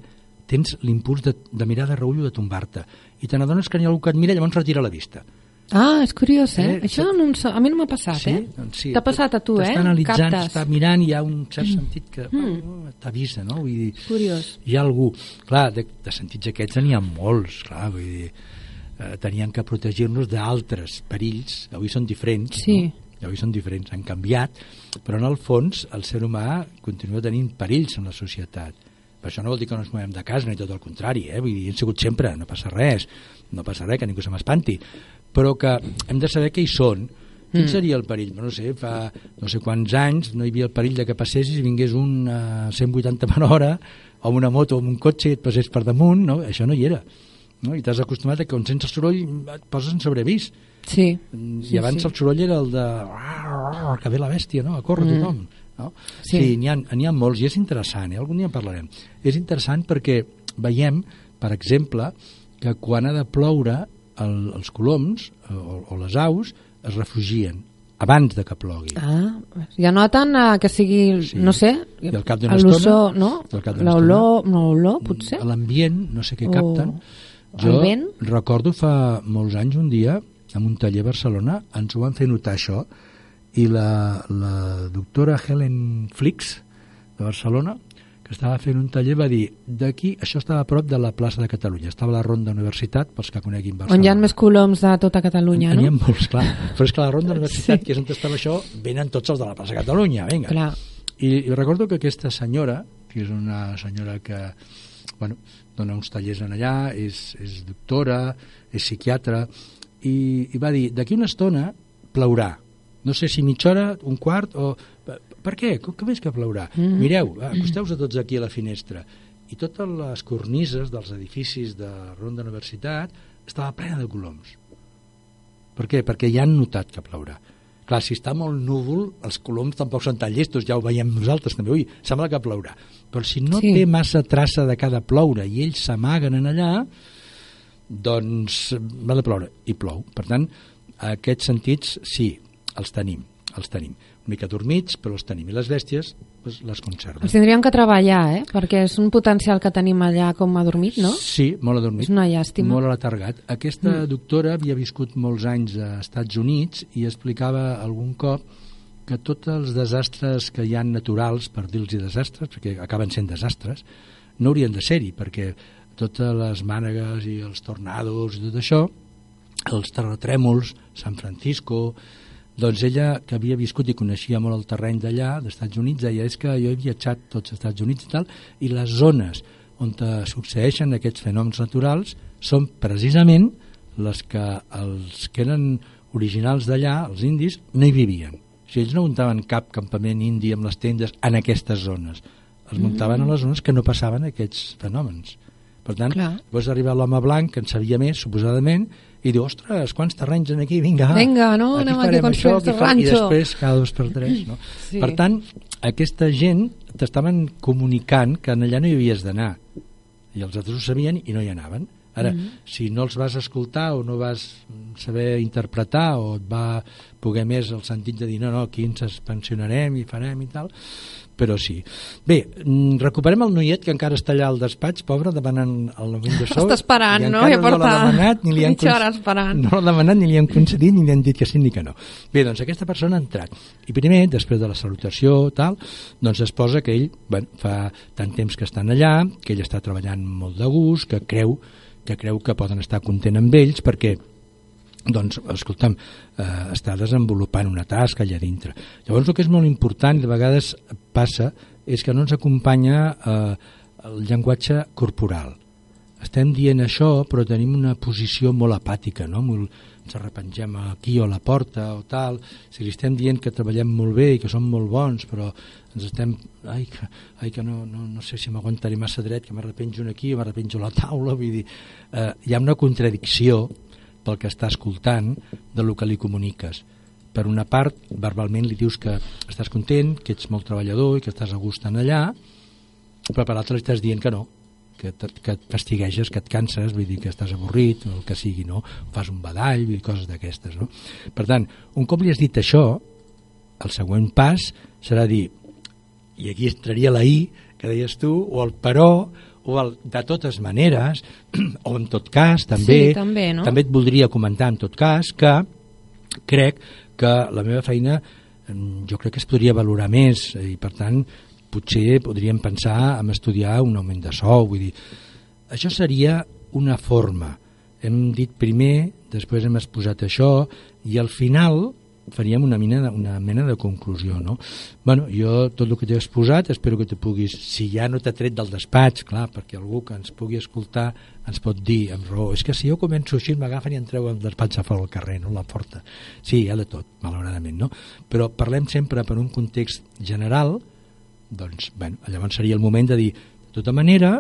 tens l'impuls de, de mirar de reull o de tombar-te. I te n'adones que n'hi ha algú que et mira i llavors retira la vista. Ah, és curiós, eh? Eh, això no, a mi no m'ha passat, sí? eh? Doncs sí. T'ha passat a tu, eh? T'està analitzant, està mirant i hi ha un cert sentit que mm. t'avisa, no? Vull dir, Curiós. hi ha algú... Clar, de, de sentits aquests n'hi ha molts, clar, vull dir, eh, tenien que protegir-nos d'altres perills, avui són diferents, Sí. no? Avui són diferents, han canviat, però en el fons el ser humà continua tenint perills en la societat. Per això no vol dir que no ens movem de casa, ni tot el contrari, eh? vull dir, hem sigut sempre, no passa res, no passa res, que ningú se m'espanti, però que hem de saber què hi són, Quin seria el perill? No sé, fa no sé quants anys no hi havia el perill de que passessis i vingués un a 180 per hora o amb una moto o amb un cotxe i et passés per damunt, no? això no hi era. No? I t'has acostumat a que quan sents el soroll et poses en sobrevís. Sí. I abans el soroll era el de que ve la bèstia, no? a córrer mm. tothom. No? Sí. Sí, n'hi ha, ha molts i és interessant, eh? algun dia en parlarem. És interessant perquè veiem, per exemple, que quan ha de ploure el, els coloms eh, o, o les aus es refugien abans de que plogui. Ah, ja noten uh, que sigui, Sí. no sé, I al cap d'una l'ozó, estona- no? L'olor, no, olor, potser? L'ambient, no sé què O capten. el Jo vent? recordo fa molts anys un dia, en un taller a Barcelona, ens ho van fer notar això, i la, la doctora Helen Flix, de Barcelona, que estava fent un taller, va dir, d'aquí, això estava a prop de la plaça de Catalunya, estava a la Ronda Universitat, pels que coneguin Barcelona. On hi ha més coloms de tota Catalunya, N'hi ha no? molts, clar. Però és que la Ronda Universitat, Sí. que és on estava això, venen tots els de la plaça de Catalunya, vinga. Clar. I, I recordo que aquesta senyora, que és una senyora que bueno, dona uns tallers en allà, és, és doctora, és psiquiatra, i, i va dir, d'aquí una estona plourà. No sé si mitja hora, un quart, o... Per, què? Com que ves que plourà? Mm. Mireu, acosteu-vos tots aquí a la finestra. I totes les cornises dels edificis de Ronda Universitat estava plena de coloms. Per què? Perquè ja han notat que plourà. Clar, si està molt núvol, els coloms tampoc són tan llestos, ja ho veiem nosaltres també. Ui, sembla que plourà. Però si no sí. té massa traça de cada ploure i ells s'amaguen en allà, doncs va de ploure i plou. Per tant, aquests sentits sí, els tenim, els tenim. Una mica dormits, però els tenim. I les bèsties doncs, les conserven. Els tindríem que treballar, eh? Perquè és un potencial que tenim allà com adormit, no? Sí, molt adormit. És una llàstima. Molt alatargat. Aquesta mm. doctora havia viscut molts anys als Estats Units i explicava algun cop que tots els desastres que hi han naturals, per dir-los desastres, perquè acaben sent desastres, no haurien de ser-hi, perquè totes les mànegues i els tornados i tot això, els terratrèmols, San Francisco, doncs ella, que havia viscut i coneixia molt el terreny d'allà, dels Estats Units, deia, és que jo he viatjat tots els Estats Units i tal, i les zones on succeeixen aquests fenòmens naturals són precisament les que els que eren originals d'allà, els indis, no hi vivien. O sigui, ells no muntaven cap campament indi amb les tendes en aquestes zones. Els muntaven a les zones que no passaven aquests fenòmens. Per tant, Clar. llavors arriba l'home blanc, que en sabia més, suposadament, i diu, ostres, quants terrenys en aquí, vinga. Vinga, no? Anem aquí a farem construir això, aquí fa- I ranxo." després, cada dos per tres, no? Sí. Per tant, aquesta gent t'estaven comunicant que en allà no hi havies d'anar. I els altres ho sabien i no hi anaven. Ara, Mm-hmm. si no els vas escoltar o no vas saber interpretar o et va poder més el sentit de dir no, no, aquí ens pensionarem i farem i tal, però sí. Bé, mm, recuperem el noiet que encara està allà al despatx, pobre, demanant el sou. Està esperant, i no? encara Ja no porta l'ha demanat, ni li han. No l'ha demanat, ni li han concedit, ni li han dit que sí ni que no. Bé, doncs aquesta persona ha entrat. I primer, després de la salutació, tal, doncs es posa que ell, bueno, fa tant temps que estan allà, que ell està treballant molt de gust, que creu que creu que poden estar content amb ells perquè doncs, escolta'm, eh, està desenvolupant una tasca allà dintre. Llavors, el que és molt important, i de vegades passa, és que no ens acompanya eh, el llenguatge corporal. estem dient això però tenim una posició molt apàtica, no? Molt, ens arrepengem aquí o a la porta o tal, si li estem dient que treballem molt bé i que som molt bons però ens estem, ai que, ai, que no, no, no sé si m'aguantaré massa dret que m'arrepenjo aquí m'arrepenjo a la taula vull dir, eh, hi ha una contradicció pel que està escoltant de lo que li comuniques per una part, verbalment li dius que estàs content, que ets molt treballador i que estàs a gust en allà, però per l'altre li estàs dient que no, que, que et fastigueges, que et canses, vull dir que estàs avorrit, o el que sigui, no? Fas un badall, dir, coses d'aquestes, no? Per tant, un cop li has dit això, el següent pas serà dir, i aquí entraria la I, que deies tu, o el però, o el de totes maneres, o en tot cas, també, Sí, també, no? també et voldria comentar, en tot cas, que crec que la meva feina jo crec que es podria valorar més i per tant potser podríem pensar en estudiar un augment de sou vull dir, això seria una forma hem dit primer, després hem exposat això i al final faríem una mena una mena de conclusió no? bueno, jo tot el que t'he exposat espero que te puguis, si ja no t'ha tret del despatx clar, perquè algú que ens pugui escoltar ens pot dir amb raó és que si jo començo així m'agafen i em treu el despatx a fora al carrer, no la porta sí, hi ha de tot, malauradament no? però parlem sempre per un context general doncs, bueno, llavors seria el moment de dir de tota manera,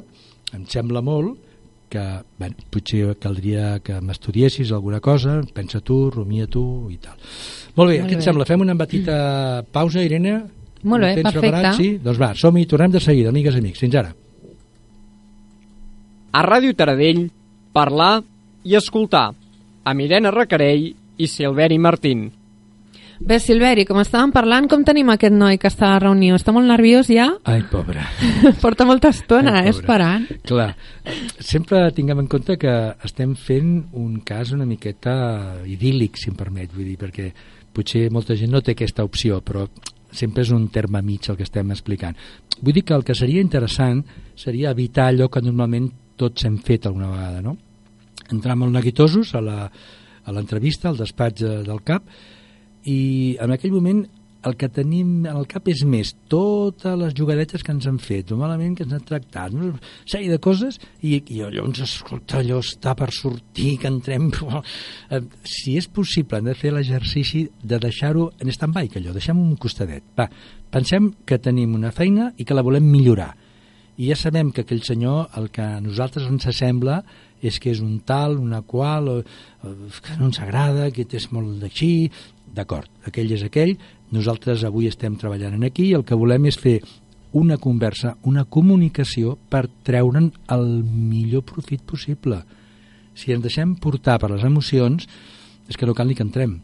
em sembla molt que bueno, potser caldria que m'estudiessis alguna cosa, pensa tu, rumia tu i tal. Molt bé, Molt què et bé. sembla? Fem una petita pausa, Irene? Molt bé, perfecte. preparat? Sí? Doncs va, som-hi, tornem de seguida, amigues i amics. Fins ara. A Ràdio Taradell, parlar i escoltar, amb Irene Recarell i Silveri Martín. Bé, Silveri, com estàvem parlant, com tenim aquest noi que està a la reunió? Està molt nerviós ja? Ai, pobre. Porta molta estona, Ai, eh, esperant. Clar, sempre tinguem en compte que estem fent un cas una miqueta idíl·lic, si em permet, vull dir, perquè potser molta gent no té aquesta opció, però sempre és un terme mig el que estem explicant. Vull dir que el que seria interessant seria evitar allò que normalment tots hem fet alguna vegada, no? Entrar molt neguitosos a la- a l'entrevista, al despatx eh, del CAP, i en aquell moment el que tenim en el cap és més totes les jugadetes que ens han fet, o malament que ens han tractat, una sèrie de coses, i, i llavors, escolta, allò està per sortir, que entrem... Eh, Si és possible, hem de fer l'exercici de deixar-ho en stand-by, que allò, deixem un costadet. Va, pensem que tenim una feina i que la volem millorar. I ja sabem que aquell senyor, el que a nosaltres ens sembla, és que és un tal, una qual, o, o, que no ens agrada, que és molt d'així, d'acord, aquell és aquell, nosaltres avui estem treballant en aquí i el que volem és fer una conversa, una comunicació per treure'n el millor profit possible. Si ens deixem portar per les emocions, és que no cal ni que entrem.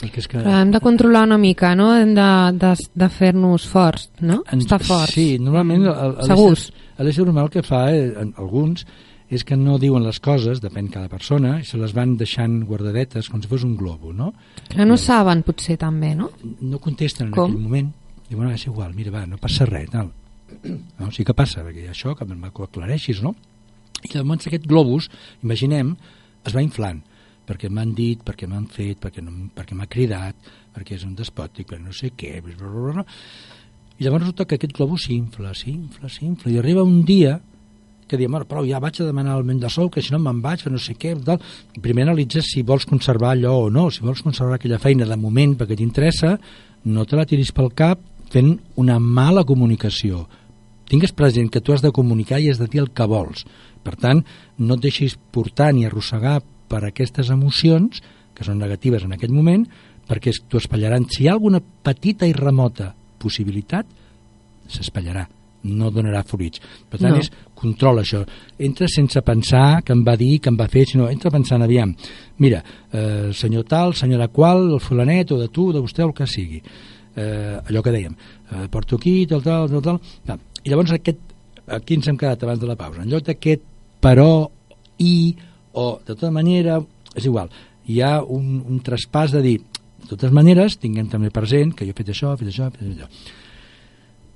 Perquè és que... Però hem de controlar una mica, no? Hem de, de, de fer-nos forts, no? Ens- Estar forts. Sí, normalment el- el- l'ésser- humà el que fa, eh, alguns, és que no diuen les coses, depèn cada persona, i se les van deixant guardadetes com si fos un globo, no? Que no saben, potser, també, no? No contesten en Com? aquell moment. Diuen, ah, és igual, mira, va, no passa res, tal. No, sí que passa, perquè això, que me'n aclareixis, no? I llavors aquest globus, imaginem, es va inflant, perquè m'han dit, perquè m'han fet, perquè, no, perquè m'ha cridat, perquè és un despòtic, perquè no sé què, bla, bla, bla, bla. i llavors resulta que aquest globus s'infla, s'infla, s'infla, i arriba un dia que diem, "Bueno, prou, ja vaig a demanar l'augment de sou, que si no me'n vaig, no sé què, tal. I primer analitzes si vols conservar allò o no, si vols conservar aquella feina de moment perquè t'interessa, no te la tiris pel cap fent una mala comunicació. Tingues present que tu has de comunicar i has de dir el que vols. Per tant, no et deixis portar ni arrossegar per aquestes emocions, que són negatives en aquest moment, perquè t'ho espatllaran. Si hi ha alguna petita i remota possibilitat, s'espatllarà no donarà fruits. Per tant, No. no. és control això. Entra sense pensar que em va dir, que em va fer, sinó entra pensant, aviam, mira, eh, senyor tal, senyora qual, el fulanet, o de tu, de vostè, el que sigui. Eh, allò que dèiem, eh, porto aquí, tal, tal, tal, tal. tal. I llavors aquest, aquí ens hem quedat abans de la pausa. En lloc d'aquest però, i, o, de tota manera, és igual, hi ha un, un traspàs de dir, de totes maneres, tinguem també present que jo he fet això, he fet això, he fet allò.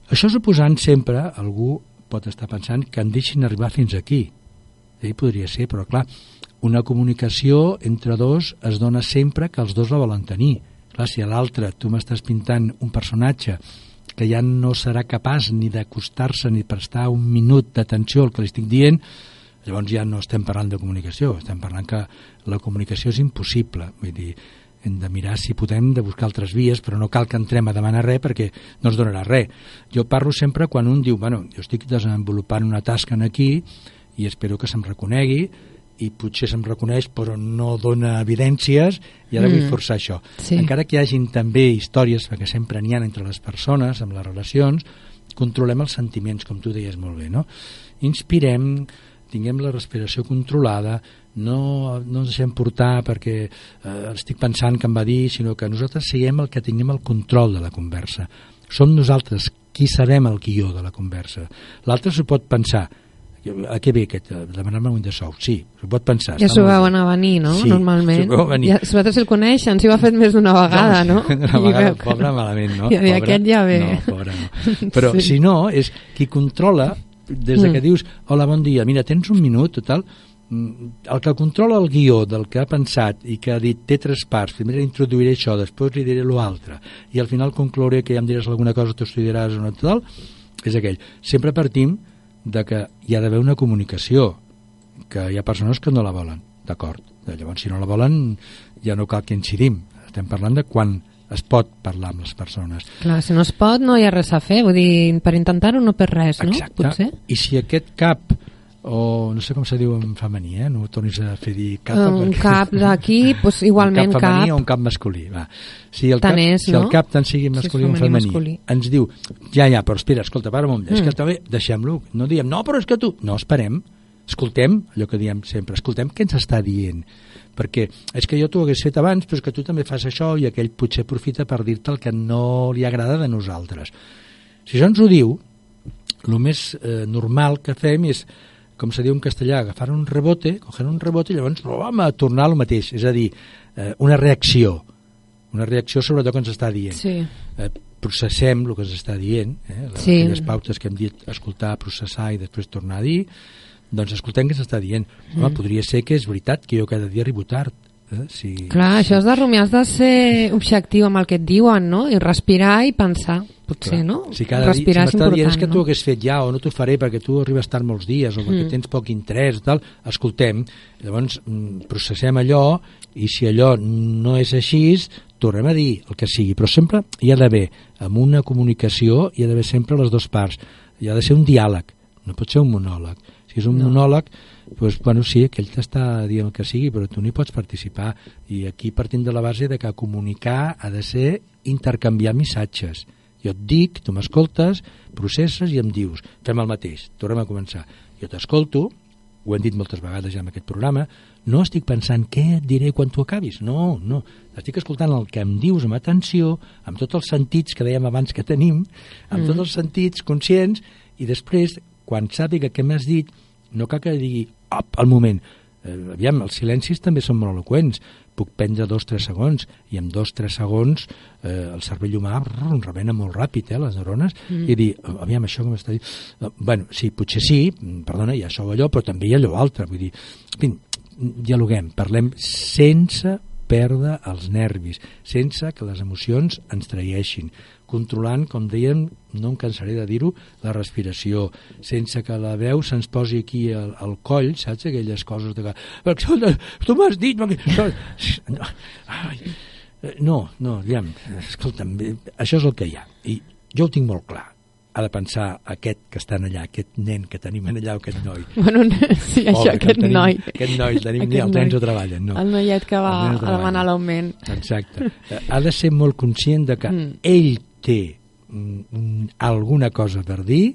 Això suposant sempre, algú pot estar pensant que em deixin arribar fins aquí. Sí, podria ser, però clar, una comunicació entre dos es dona sempre que els dos la volen tenir. Clar, si a l'altre tu m'estàs pintant un personatge que ja no serà capaç ni d'acostar-se ni prestar un minut d'atenció al que li estic dient, llavors ja no estem parlant de comunicació, estem parlant que la comunicació és impossible, vull dir, hem de mirar si podem de buscar altres vies, però no cal que entrem a demanar res perquè no es donarà res. Jo parlo sempre quan un diu, bueno, jo estic desenvolupant una tasca en aquí i espero que se'm reconegui i potser se'm reconeix però no dona evidències i ara mm. vull forçar això. Sí. Encara que hi hagin també històries, perquè sempre n'hi ha entre les persones, amb les relacions, controlem els sentiments, com tu deies molt bé, no? Inspirem, tinguem la respiració controlada, no, no ens deixem portar perquè eh, estic pensant que em va dir, sinó que nosaltres siguem el que tinguem el control de la conversa. Som nosaltres qui sabem el guió de la conversa. L'altre s'ho pot pensar, a què ve aquest, a demanar-me un de sou? Sí, s'ho pot pensar. Ja s'ho veuen a venir, no? Sí, Normalment. venir. Ja, si vosaltres el coneixen, si ho ha fet més d'una vegada, no? Una I vegada, que- pobre, malament, no? I Pobre. aquest ja ve. No, pobre, no. Però Sí. si no, és qui controla, des de que Mm. dius, hola, bon dia, mira, tens un minut, total, el que controla el guió del que ha pensat i que ha dit té tres parts, primer introduiré això, després li diré l'altre, i al final conclouré que ja em diràs alguna cosa, tu estudiaràs o no, total, és aquell. Sempre partim de que hi ha d'haver una comunicació, que hi ha persones que no la volen, d'acord. Llavors, si no la volen, ja no cal que incidim. Estem parlant de quan es pot parlar amb les persones. Clar, si no es pot, no hi ha res a fer. Vull dir, per intentar-ho no per res, no? Exacte. Potser. I si aquest cap, o no sé com se diu en femení, eh? no tornis a fer dir cap. Un perquè- cap d'aquí, pues, igualment un cap femení cap. o un cap masculí. Va. Si el Tant cap, és, si no? el cap tant sigui Si és masculí o femení, masculí. ens diu, ja, ja, però espera, escolta, para un moment, és Mm. que també deixem-lo, no diem, no, però és que tu... No, esperem, escoltem, allò que diem sempre, escoltem què ens està dient, perquè és que jo t'ho hagués fet abans, però és que tu també fas això i aquell potser aprofita per dir-te el que no li agrada de nosaltres. Si això ens ho diu, el més eh, normal que fem és, com se diu en castellà, agafar un rebote, coger un rebote i llavors home, a tornar al mateix, és a dir, eh, una reacció, una reacció sobre allò que ens està dient. Sí. Eh, processem el que ens està dient, eh, les, Sí. aquelles pautes que hem dit escoltar, processar i després tornar a dir, doncs escoltem què s'està dient. Home, Mm. podria ser que és veritat que jo cada dia arribo tard. Eh? Si, Clar, això has de rumiar, has de ser objectiu amb el que et diuen, no? I respirar i pensar, potser, Clar. no? Si cada respirar dia, si és m'està dient és que tu no? ho hagués fet ja o no t'ho faré perquè tu arribes tard molts dies o perquè Mm. tens poc interès tal, escoltem, llavors mm, processem allò i si allò no és així tornem a dir el que sigui, però sempre hi ha d'haver amb una comunicació hi ha d'haver sempre les dues parts hi ha de ser un diàleg, no pot ser un monòleg si és un No. monòleg doncs, bueno, sí, aquell t'està dient el que sigui però tu no hi pots participar i aquí partim de la base de que comunicar ha de ser intercanviar missatges jo et dic, tu m'escoltes, processes i em dius, fem el mateix, tornem a començar. Jo t'escolto, ho hem dit moltes vegades ja en aquest programa, no estic pensant què et diré quan tu acabis, no, no, estic escoltant el que em dius amb atenció, amb tots els sentits que dèiem abans que tenim, amb Mm. tots els sentits conscients, i després, quan sàpiga què m'has dit, no cal que digui, op, al moment, eh, aviam, els silencis també són molt eloqüents, puc prendre dos o tres segons i en dos o tres segons eh, el cervell humà brrr, rebena molt ràpid eh, les neurones Mm. i dir, aviam, això que m'està dient. Eh, bueno, sí, potser sí, perdona, hi ha això o allò però també hi ha allò altre vull dir, en fi, dialoguem, parlem sense perdre els nervis, sense que les emocions ens traeixin, controlant, com dèiem, no em cansaré de dir-ho, la respiració, sense que la veu se'ns posi aquí al, al coll, saps, aquelles coses de que, "Escolta, tu m'has dit... perquè-" No, no, no, aviam, escolta'm, eh, això és el que hi ha, i jo ho tinc molt clar, ha de pensar aquest que estan allà, aquest nen que tenim allà, o aquest noi. Bueno, sí, això, aquest tenim, noi. Aquest noi, el tenim ni Aquest els nens ho treballen, no. El noiet que va a demanar l'augment. Exacte. Ha de ser molt conscient de que Mm. ell té alguna cosa per dir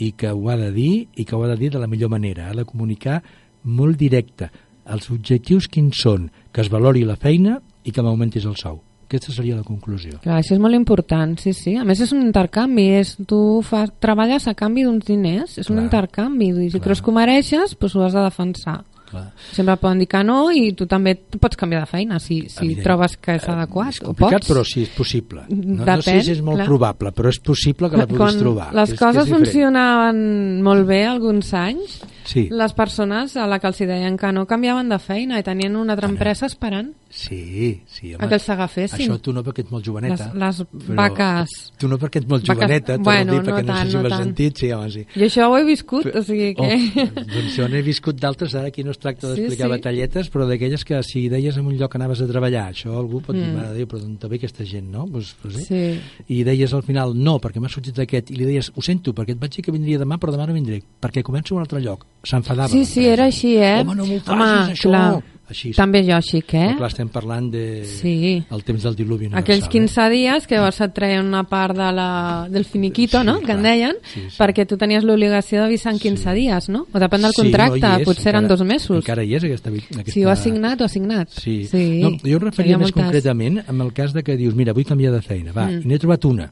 i que ho ha de dir i que ho ha de dir de la millor manera. Ha de comunicar molt directe. Els objectius quins són? Que es valori la feina i que m'augmentis el sou. Aquesta seria la conclusió. Clar, això és molt important, sí, sí. A més és un intercanvi, és, tu fas, treballes a canvi d'uns diners, és un Clar. intercanvi, i si Clar. creus que ho mereixes, doncs ho has de defensar. Clar. Sempre poden dir que no i tu també pots canviar de feina si, si Evident. trobes que és Eh, adequat. És complicat, pots. però sí, és possible. No, no sé Depèn, si és molt clar. probable, però és possible que la puguis Quan trobar. les és, que coses és funcionaven molt bé alguns anys, Sí. les persones a la que els deien que no canviaven de feina i tenien una altra empresa esperant Sí, sí, home. a que els agafessin. Això tu no perquè ets molt joveneta. Les- les però vaques. Tu no perquè ets molt Vaques- joveneta, t'ho bueno, dir, perquè no no, sé tant, si no ho has tant. sentit, sí, home, sí. I això ho he viscut, o sigui que... Oh, doncs jo n'he viscut d'altres, ara aquí no es tracta Sí, d'explicar sí. batalletes, però d'aquelles que si deies en un lloc que anaves a treballar, això algú pot dir, Mm. mare de Déu, però d'on te ve aquesta gent, no? Pues, pues, sí. Sí. I deies al final, no, perquè m'ha sortit aquest, i li deies, ho sento, perquè et vaig dir que vindria demà, però demà no vindré, perquè començo a un altre lloc. S'enfadava. Sí, sí, era així, eh? Home, no m'ho facis, Home, això! clar. Així, També jo xic, eh? Però clar, estem parlant de... Sí. el temps del diluvi universal. Aquells 15 dies que llavors et treien una part de la, del finiquito, Sí, no?, que clar. en deien, Sí, sí. perquè tu tenies l'obligació d'avisar en 15 Sí. dies, no? O depèn del Sí, contracte, no hi és, potser eren encara- dos mesos. Encara hi és aquesta... aquesta... Si ho has signat, ho has signat. Sí. sí. No, jo em referia ha més moltes- concretament amb el cas de que dius, mira, vull canviar de feina, va, Mm. n'he trobat una.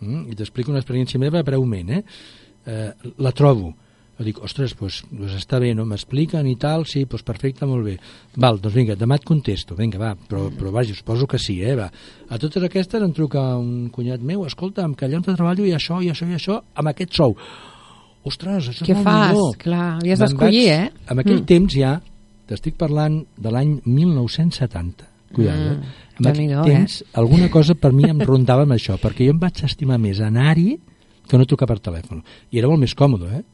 Mm? I t'explico una experiència meva breument, eh? eh la trobo. Jo dic, ostres, doncs, doncs està bé, no? M'expliquen i tal, sí, doncs perfecte, molt bé. Val, doncs vinga, demà et contesto, vinga, va, però, però vaja, suposo que sí, eh, va. A totes aquestes em truca un cunyat meu, escolta'm, que allà on treballo i això, i això, i això, amb aquest sou. Ostres, això és Què molt fas? millor. Clar, havies d'escollir, eh? En aquell Mm. temps ja, t'estic parlant de l'any 1970, cuidado, Mm, eh? En aquell temps, alguna cosa per mi em rondava amb això, perquè jo em vaig estimar més anar-hi que no trucar per telèfon. I era molt més còmode, eh?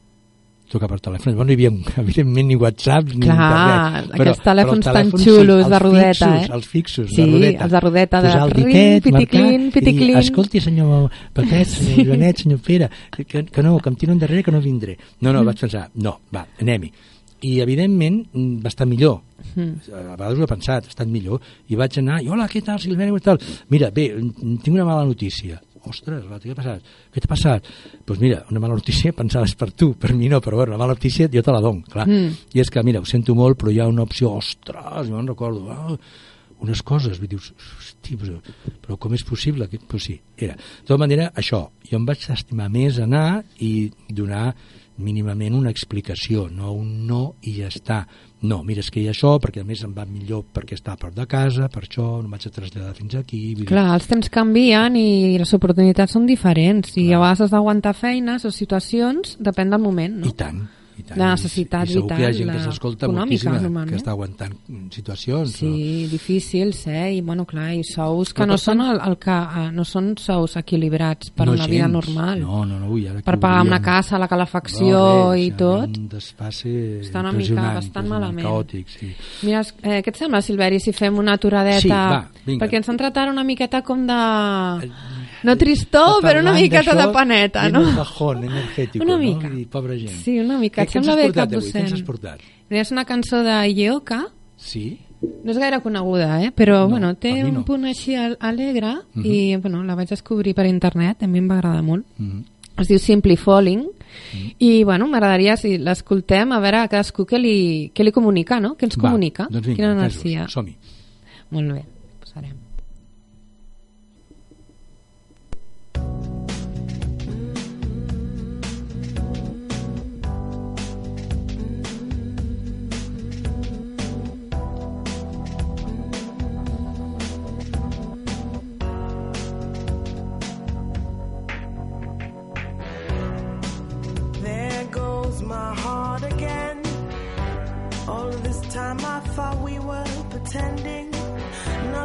Trucar per telèfon. Bueno, no hi havia, evidentment, ni WhatsApp ni Clar, internet. aquests telèfons els tan xulos els de rodeta, fixos, eh? Els fixos, Sí, de rodeta. els de rodeta, de Posar el ditet, piticlin, piticlin. I, escolti, senyor Paquet, senyor Joanet, senyor Pere, que, que no, que em tiro endarrere, que no vindré. No, Mm. no, vaig pensar, no, va, anem-hi. I, evidentment, mm, va estar millor. Mm. A vegades ho he pensat, ha estat millor. I vaig anar, i hola, què tal, Silvana, què tal? Mira, bé, mm, tinc una mala notícia. Ostres, què ha passat? Què t'ha passat? Doncs pues mira, una mala notícia pensada és per tu, per mi no, però bueno, la mala notícia jo te la dono, clar. Mm. I és que, mira, ho sento molt, però hi ha una opció, ostres, jo me'n recordo, ah, unes coses, i dius, hosti, però, però com és possible? Que... Pues sí, era. De tota manera, això, jo em vaig estimar més anar i donar mínimament una explicació, no un no i ja està. No, mira, és que hi ha això, perquè a més em va millor perquè està a prop de casa, per això no vaig a traslladar fins aquí. Vull dir, Clar, els temps canvien i les oportunitats són diferents i a vegades has d'aguantar feines o situacions, depèn del moment, no? I tant, i tant. La necessitat I, i segur que hi ha vital, gent que s'escolta moltíssima, que normalment. està aguantant situacions. Sí, difícils, eh? I, bueno, clar, i sous que no per són, el, el que, eh, no són sous equilibrats per no una vida gens. normal. No, no, no, ui, ara per que pagar una casa, la calefacció No, res, i tot. Un desfase Està una mica bastant malament. Caòtic, sí. Mira, eh, què et sembla, Silveri, si fem una aturadeta? Sí, va, vinga. Perquè ens han tratat una miqueta com de... No tristor, però una miqueta de paneta, no? un bajón energètic, Una no? I pobra gent. Sí, una mica. Què, Et què ens has portat avui? Què ens has portat? És una cançó de Ieoka, Sí? no és gaire coneguda, eh? però No, bueno, té no. un punt així al- alegre Mhm. i bueno, la vaig descobrir per internet, a mi em va agradar molt. Mm. Es diu Simply Falling Mhm. i bueno, m'agradaria si l'escoltem a veure a cadascú què li, què li comunica, no? Què ens Va, comunica? Doncs vinga, Quina energia. Som-hi. Molt bé,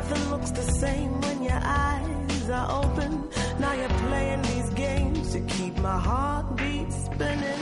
Nothing looks the same when your eyes are open. Now you're playing these games to keep my heartbeat spinning.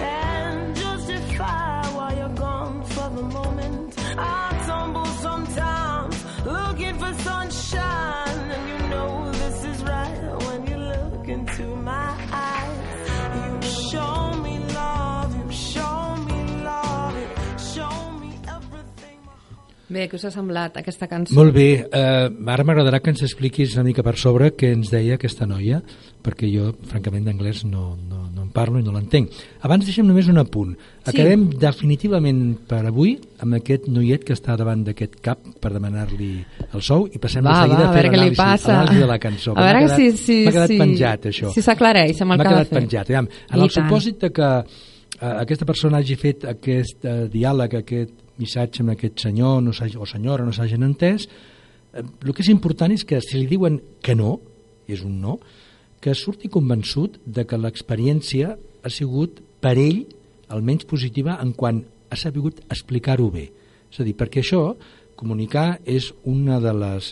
And justify why you're gone for the moment. I tumble sometimes looking for sunshine, and you know this is right when you look into my eyes. You show me love, you show me love, you show me everything. Bé, què us ha semblat aquesta cançó? Molt bé, uh, ara m'agradarà que ens expliquis una mica per sobre què ens deia aquesta noia, perquè jo, francament, d'anglès no, no, parlo i no l'entenc. Abans deixem només un apunt. Sí. Acabem definitivament per avui amb aquest noiet que està davant d'aquest cap per demanar-li el sou i passem Va, de seguida va, a a fer l'anàlisi de la cançó. A veure quedat, si- si- m'ha quedat si- penjat, això. si s'aclareix amb el que ha de quedat fer. penjat. Aviam, en I el tant. supòsit que eh, aquesta persona hagi fet aquest eh, diàleg, aquest missatge amb aquest senyor no o senyora no s'hagin entès, eh, el que és important és que si li diuen que no, és un no, que surti convençut de que l'experiència ha sigut per ell almenys positiva en quan ha sabut explicar-ho bé. És a dir, perquè això, comunicar, és una de les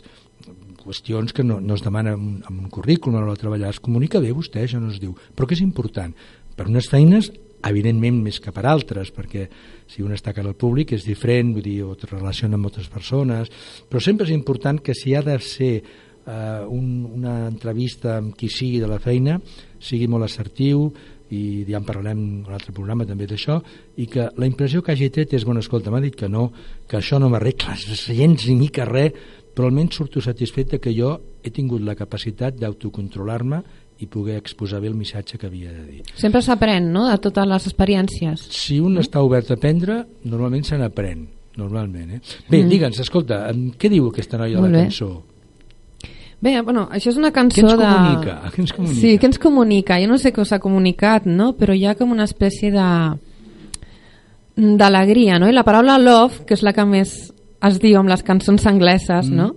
qüestions que no, no es demana en, en un currículum a l'hora de treballar. Es comunica bé vostè, això no es diu. Però que és important? Per unes feines, evidentment més que per altres, perquè si un està cara al públic és diferent, vull dir, o es relaciona amb moltes persones, però sempre és important que si ha de ser eh, un, una entrevista amb qui sigui de la feina, sigui molt assertiu, i ja en parlarem en un altre programa també d'això, i que la impressió que hagi tret és, bueno, escolta, m'ha dit que no, que això no m'arregla gens ni mica res, però almenys surto satisfet de que jo he tingut la capacitat d'autocontrolar-me i poder exposar bé el missatge que havia de dir. Sempre s'aprèn, no?, de totes les experiències. Si un està obert a aprendre, normalment se n'aprèn, normalment. Eh? Bé, Mm. digue'ns, escolta, què diu aquesta noia de la cançó? Bé, bueno, això és una cançó Què ens de... comunica? Què ens comunica? Sí, què ens comunica? Jo no sé què us ha comunicat, no? Però hi ha com una espècie de d'alegria, no? I la paraula love, que és la que més es diu amb les cançons angleses, Mm. no?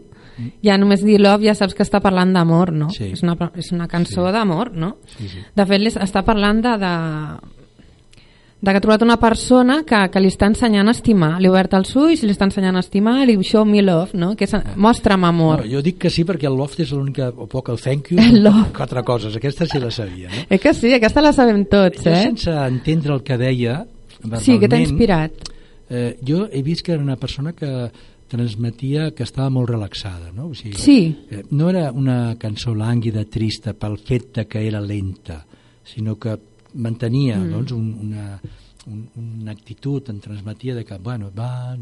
Ja només dir love ja saps que està parlant d'amor, no? Sí. És, una, és una cançó Sí. d'amor, no? Sí, sí. De fet, està parlant de, de, de que ha trobat una persona que, que li està ensenyant a estimar. Li ha obert els ulls, li està ensenyant a estimar, li diu show me love, no? Que és, mostra'm amor. No, jo dic que sí perquè el loft és l'única, o poc el thank you, El love. quatre coses. Aquesta sí la sabia, no? Eh que sí, aquesta la sabem tots, Jo eh? sense entendre el que deia, Sí, que t'ha inspirat. Eh, jo he vist que era una persona que transmetia que estava molt relaxada, no? O sigui, Sí. eh, no era una cançó lànguida, trista, pel fet de que era lenta, sinó que mantenia mm. doncs, un, una, un, una actitud, en transmetia de que, bueno, va,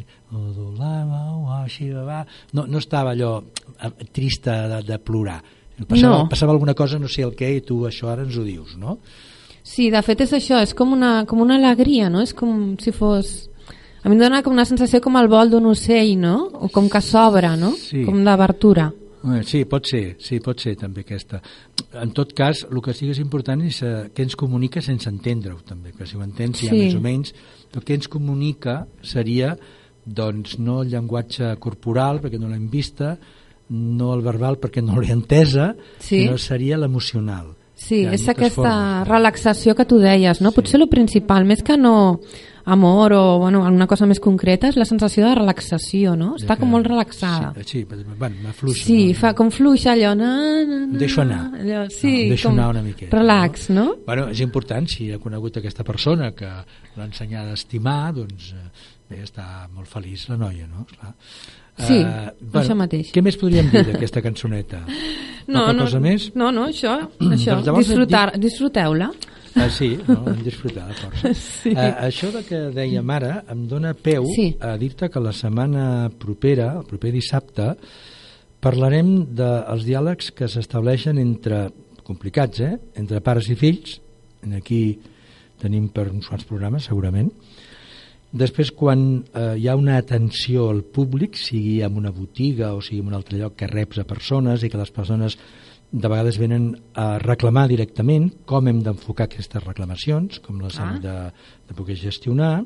així va, no, no estava allò eh, trista de, de plorar. Passava, No. passava alguna cosa, no sé el què, i tu això ara ens ho dius, no? Sí, de fet és això, és com una, com una alegria, no? És com si fos... A mi em dona com una sensació com el vol d'un ocell, no? O com que s'obre, no? Sí. Com d'abertura. Sí, pot ser, sí, pot ser també aquesta. En tot cas, el que sí que és important és eh, què ens comunica sense entendre-ho també, que si ho entens ja Sí. més o menys, el que ens comunica seria doncs no el llenguatge corporal perquè no l'hem vista, no el verbal perquè no l'he entesa, Sí. sinó seria l'emocional. Sí, és aquesta formes. relaxació que tu deies, no? Sí. Potser el principal, més que no amor o bueno, alguna cosa més concreta, és la sensació de relaxació, no? Està com molt relaxada. Sí, sí bueno, m'afluixa. Sí, no? fa com fluixa allò, na, na, na, Deixo anar. Allò, sí, No, deixo com anar una miqueta, Relax, no? Bueno, és important, si ha conegut aquesta persona que l'ha ensenyat a estimar, doncs eh, bé, està molt feliç la noia, no? Esclar. Sí, Eh, això mateix. Què més podríem dir d'aquesta cançoneta? No, Poca no, cosa més? no, no, això, això Doncs llavors disfrutar, disfruteu-la. Ah, sí, no? hem disfrutat força. Sí. Eh, això de que dèiem ara em dona peu Sí. a dir-te que la setmana propera, el proper dissabte, parlarem dels diàlegs que s'estableixen entre, complicats, eh? entre pares i fills, en aquí tenim per uns quants programes, segurament, Després, quan eh, hi ha una atenció al públic, sigui en una botiga o sigui en un altre lloc que reps a persones i que les persones de vegades venen a reclamar directament com hem d'enfocar aquestes reclamacions, com les Ah. hem de, de poder gestionar.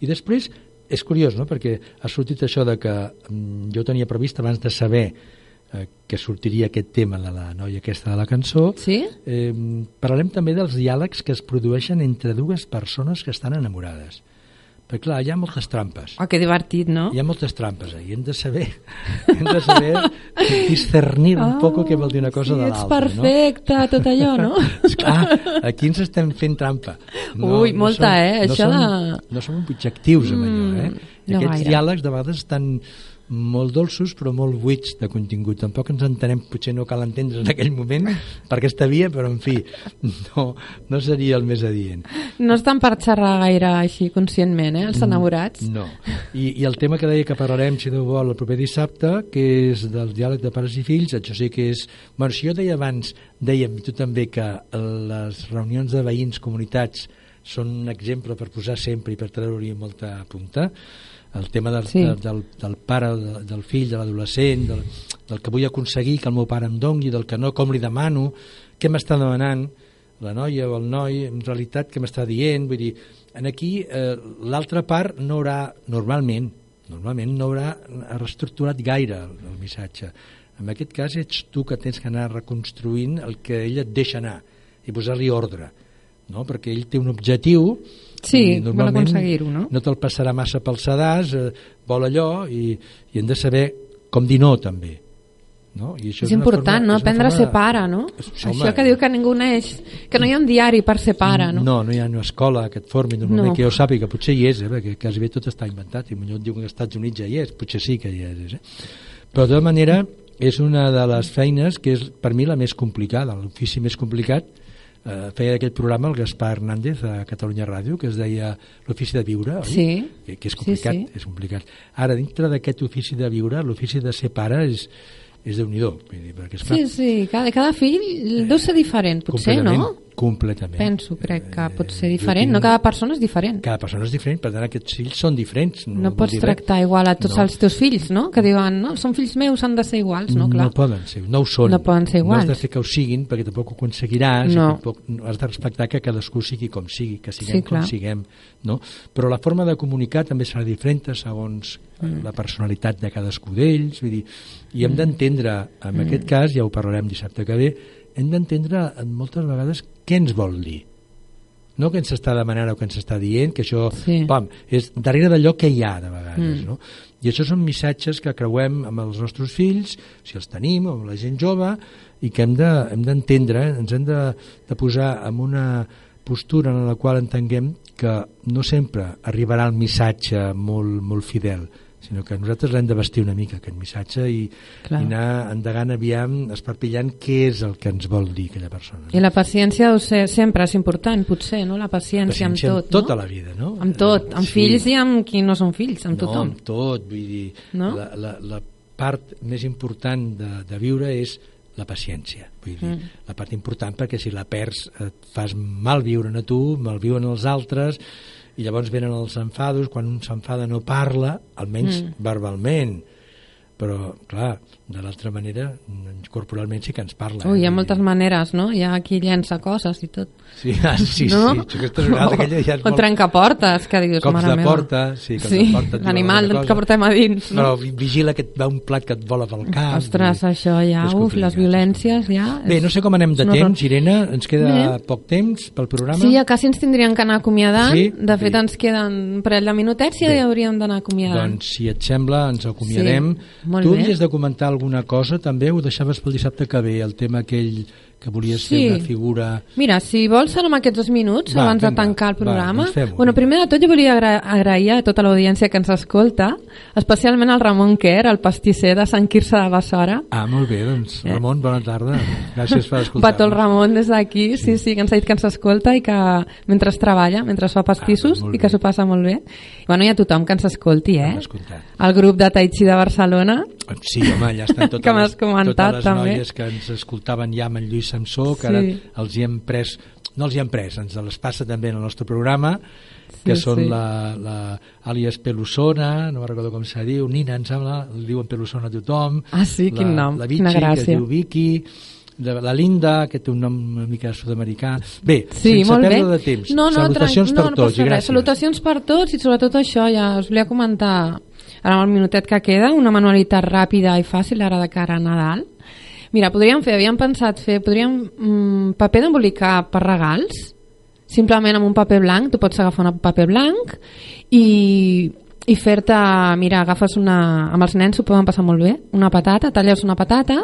I després, és curiós, no?, perquè ha sortit això de que mm, jo tenia previst abans de saber eh, que sortiria aquest tema de la noia aquesta de la cançó, Sí? eh, parlarem també dels diàlegs que es produeixen entre dues persones que estan enamorades. Perquè, clar, hi ha moltes trampes. Oh, que divertit, no? Hi ha moltes trampes ahí. Hem de saber, hem de saber discernir un poco què vol dir una cosa Ah, sí, de ets l'altra. perfecte, tot allò, no? No? Esclar, aquí ens estem fent trampa. Ui, molta, som- eh, No això som, de- no som objectius amb allò, eh? Mm, I no aquests gaire. diàlegs de vegades estan molt dolços però molt buits de contingut. Tampoc ens entenem, potser no cal entendre en aquell moment per aquesta via, però en fi, no, no seria el més adient. No estan per xerrar gaire així conscientment, eh, els enamorats. No. I, I el tema que deia que parlarem, si no vol, el proper dissabte, que és del diàleg de pares i fills, això sí que és... Bueno, si jo deia abans, dèiem, i tu també, que les reunions de veïns, comunitats, són un exemple per posar sempre i per treure-hi molta punta, el tema del, Sí. del, del, del pare, del, del fill, de l'adolescent, del, del que vull aconseguir que el meu pare em dongui, del que no, com li demano, què m'està demanant la noia o el noi, en realitat què m'està dient, vull dir, en aquí eh, l'altra part no haurà, normalment, normalment no haurà reestructurat gaire el, el missatge. En aquest cas ets tu que tens que anar reconstruint el que ell et deixa anar i posar-li ordre, no? perquè ell té un objectiu Sí, vol normalment aconseguir-ho, no? no te'l passarà massa pel sedàs, eh, vol allò i, i hem de saber com dir no també. No? I això És una important, forma- no? és Aprendre a ser pare, no? És- Això home, que diu que ningú neix... Que no hi ha un diari per ser pare, no? No, no hi ha una escola que et formi, normalment No. que jo sàpiga, potser hi és, eh, perquè quasi bé tot està inventat, i potser et diuen que als Estats Units ja hi és, potser sí que hi és. Eh? Però de tota manera és una de les feines que és per mi la més complicada, l'ofici més complicat, eh, feia aquell programa el Gaspar Hernández a Catalunya Ràdio que es deia l'ofici de viure oi? Sí. que, que és Sí, complicat, sí. és complicat ara dintre d'aquest ofici de viure l'ofici de ser pare és, és déu nhi perquè esclar, Sí, sí, cada, cada fill deu ser diferent, potser, no? Completament Penso, crec que pot ser Eh, diferent, tinc- no? Cada persona és diferent. cada persona és diferent, per tant aquests fills són diferents. No vol pots dir res. tractar igual a tots No. els teus fills, no? Que diuen, no, són fills meus, han de ser iguals, no? Clar. No poden ser, no ho són. No poden ser No has de iguals. fer que ho siguin perquè tampoc ho aconseguiràs No. tampoc no, has de respectar que cadascú sigui com sigui, que siguem Sí, com clar. siguem. No? Però la forma de comunicar també serà diferent segons mm. la personalitat de cadascú d'ells. Vull dir, I Mm. hem d'entendre, en aquest cas, ja ho parlarem dissabte que ve, hem d'entendre en moltes vegades què ens vol dir no que ens està demanant o que ens està dient, que això Sí. pam, és darrere d'allò que hi ha de vegades. Mm. No? I això són missatges que creuem amb els nostres fills, si els tenim, o amb la gent jove, i que hem de- hem d'entendre, de, ens hem de, de posar en una postura en la qual entenguem que no sempre arribarà el missatge molt, molt fidel, sinó que nosaltres l'hem de vestir una mica, aquest missatge, i, Clar. i anar endegant aviam, esparpillant què és el que ens vol dir aquella persona. I la paciència deu ser, sempre és important, potser, no? La paciència, Paciència amb tot, tota no? la vida, no? Amb tot, amb Sí. fills i amb qui no són fills, amb no, tothom. amb tot, vull dir, No? la, la, la part més important de, de viure és la paciència, vull dir, Mm. la part important perquè si la perds et fas mal viure a tu, mal viuen els altres i llavors venen els enfados, quan un s'enfada no parla, almenys Mm. verbalment, però clar, de l'altra manera corporalment sí que ens parla. Ui, hi ha Vull moltes maneres, no? Hi ha qui llença coses i tot. Sí, ah, sí, no? sí, aquesta vegada aquella ja és o molt... trenca portes, que dius, Cops mare de meva. porta, sí, cops sí, de porta l'animal que portem a dins, no? Però vi- vigila que et va un plat que et vola pel cap. Ostres, i- això ja, és uf, les és violències ja... Bé, és- no sé com anem de és temps, Irene, ens queda Bé. poc temps pel programa. Sí, ja quasi ens tindríem que anar acomiadant. Sí? De fet, Bé. ens queden un parell de minutets i ja hauríem d'anar acomiadant. Doncs, si et sembla, ens acomiadem. Sí, molt tu bé. havies de comentar alguna cosa, també ho deixaves pel dissabte que ve, el tema aquell que volies Sí. fer una figura... Mira, si vols amb aquests dos minuts Va, abans de vinga, tancar el va, programa. doncs fem-ho, bueno, primer de tot jo volia agra agrair a tota l'audiència que ens escolta, especialment al Ramon Quer, el pastisser de Sant Quirze de Bessora. Ah, molt bé, doncs, Ramon, bona tarda. Gràcies per Un escoltar. petó al Ramon des d'aquí, sí, sí, que ens ha dit que ens escolta i que mentre treballa, mentre fa pastissos Ah, i que s'ho passa molt bé. I, bueno, hi ha tothom que ens escolti, eh? El grup de Tai Chi de Barcelona, Sí, home, allà estan totes, Que les, totes les també. noies que ens escoltaven ja amb en Lluís Samsó, que Sí. ara els hi hem pres, no els hi hem pres, ens les passa també en el nostre programa, que Sí, són sí. la, la àlies Pelusona, no recordo com se diu, Nina, em sembla, li diuen Pelusona a tothom. Ah, sí? Quin la, nom, La quina Vichy, que es gràcia. diu Vicky, de la Linda, que té un nom una mica sud-americà. Bé, Sí, sense molt bé. perdre de temps, No, no, salutacions per no, no tots res. gràcies. Salutacions per tots i sobretot això, ja us volia comentar ara amb el minutet que queda, una manualitat ràpida i fàcil ara de cara a Nadal. Mira, podríem fer, havíem pensat fer, podríem mm, paper d'embolicar per regals, simplement amb un paper blanc, tu pots agafar un paper blanc i, i fer-te, mira, agafes una, amb els nens s'ho poden passar molt bé, una patata, talles una patata,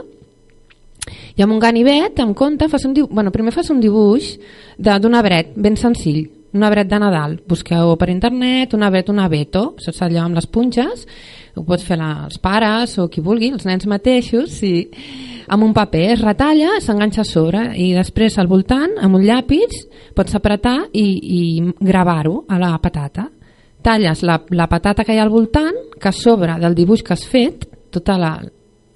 i amb un ganivet, en compte, fas un dibuix, bueno, primer fas un dibuix d'un arbret ben senzill, un arbret de Nadal. Busqueu per internet un arbret, un abeto, és allò amb les punxes, ho pots fer la, els pares o qui vulgui, els nens mateixos, sí. amb un paper, es retalla, s'enganxa a sobre i després al voltant, amb un llapis, pots apretar i, i gravar-ho a la patata. Talles la, la patata que hi ha al voltant, que a sobre del dibuix que has fet, tota la,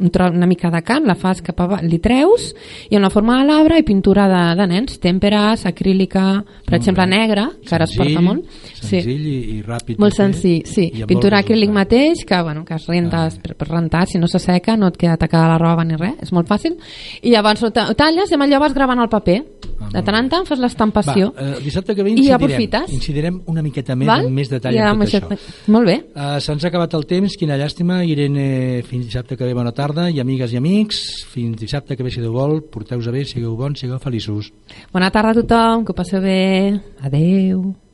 una mica de carn, la fas cap avall, li treus i en la forma de l'arbre i pintura de, de nens, tèmperes, acrílica, per Molt exemple bé. negra, que ara es Senzill, porta molt. Senzill i, i ràpid. Molt fer, senzill, sí. i Pintura acrílic mateix, que, bueno, que es rentes per, per rentar, si no s'asseca no et queda tacada la roba ni res, és molt fàcil. I llavors ho ta- ho talles i amb allò vas gravant el paper. Ah, De tant en tant fas l'estampació. Va, eh, dissabte que ve I incidirem, aprofites. incidirem una miqueta més, Val? amb més detall Ja, en tot això. Molt bé. Uh, Se'ns ha acabat el temps, quina llàstima. Irene, fins dissabte que ve, bona tarda. I amigues i amics, fins dissabte que ve, si Déu vol, porteu-vos bé, sigueu bons, sigueu feliços. Bona tarda a tothom, que passeu bé. Adeu.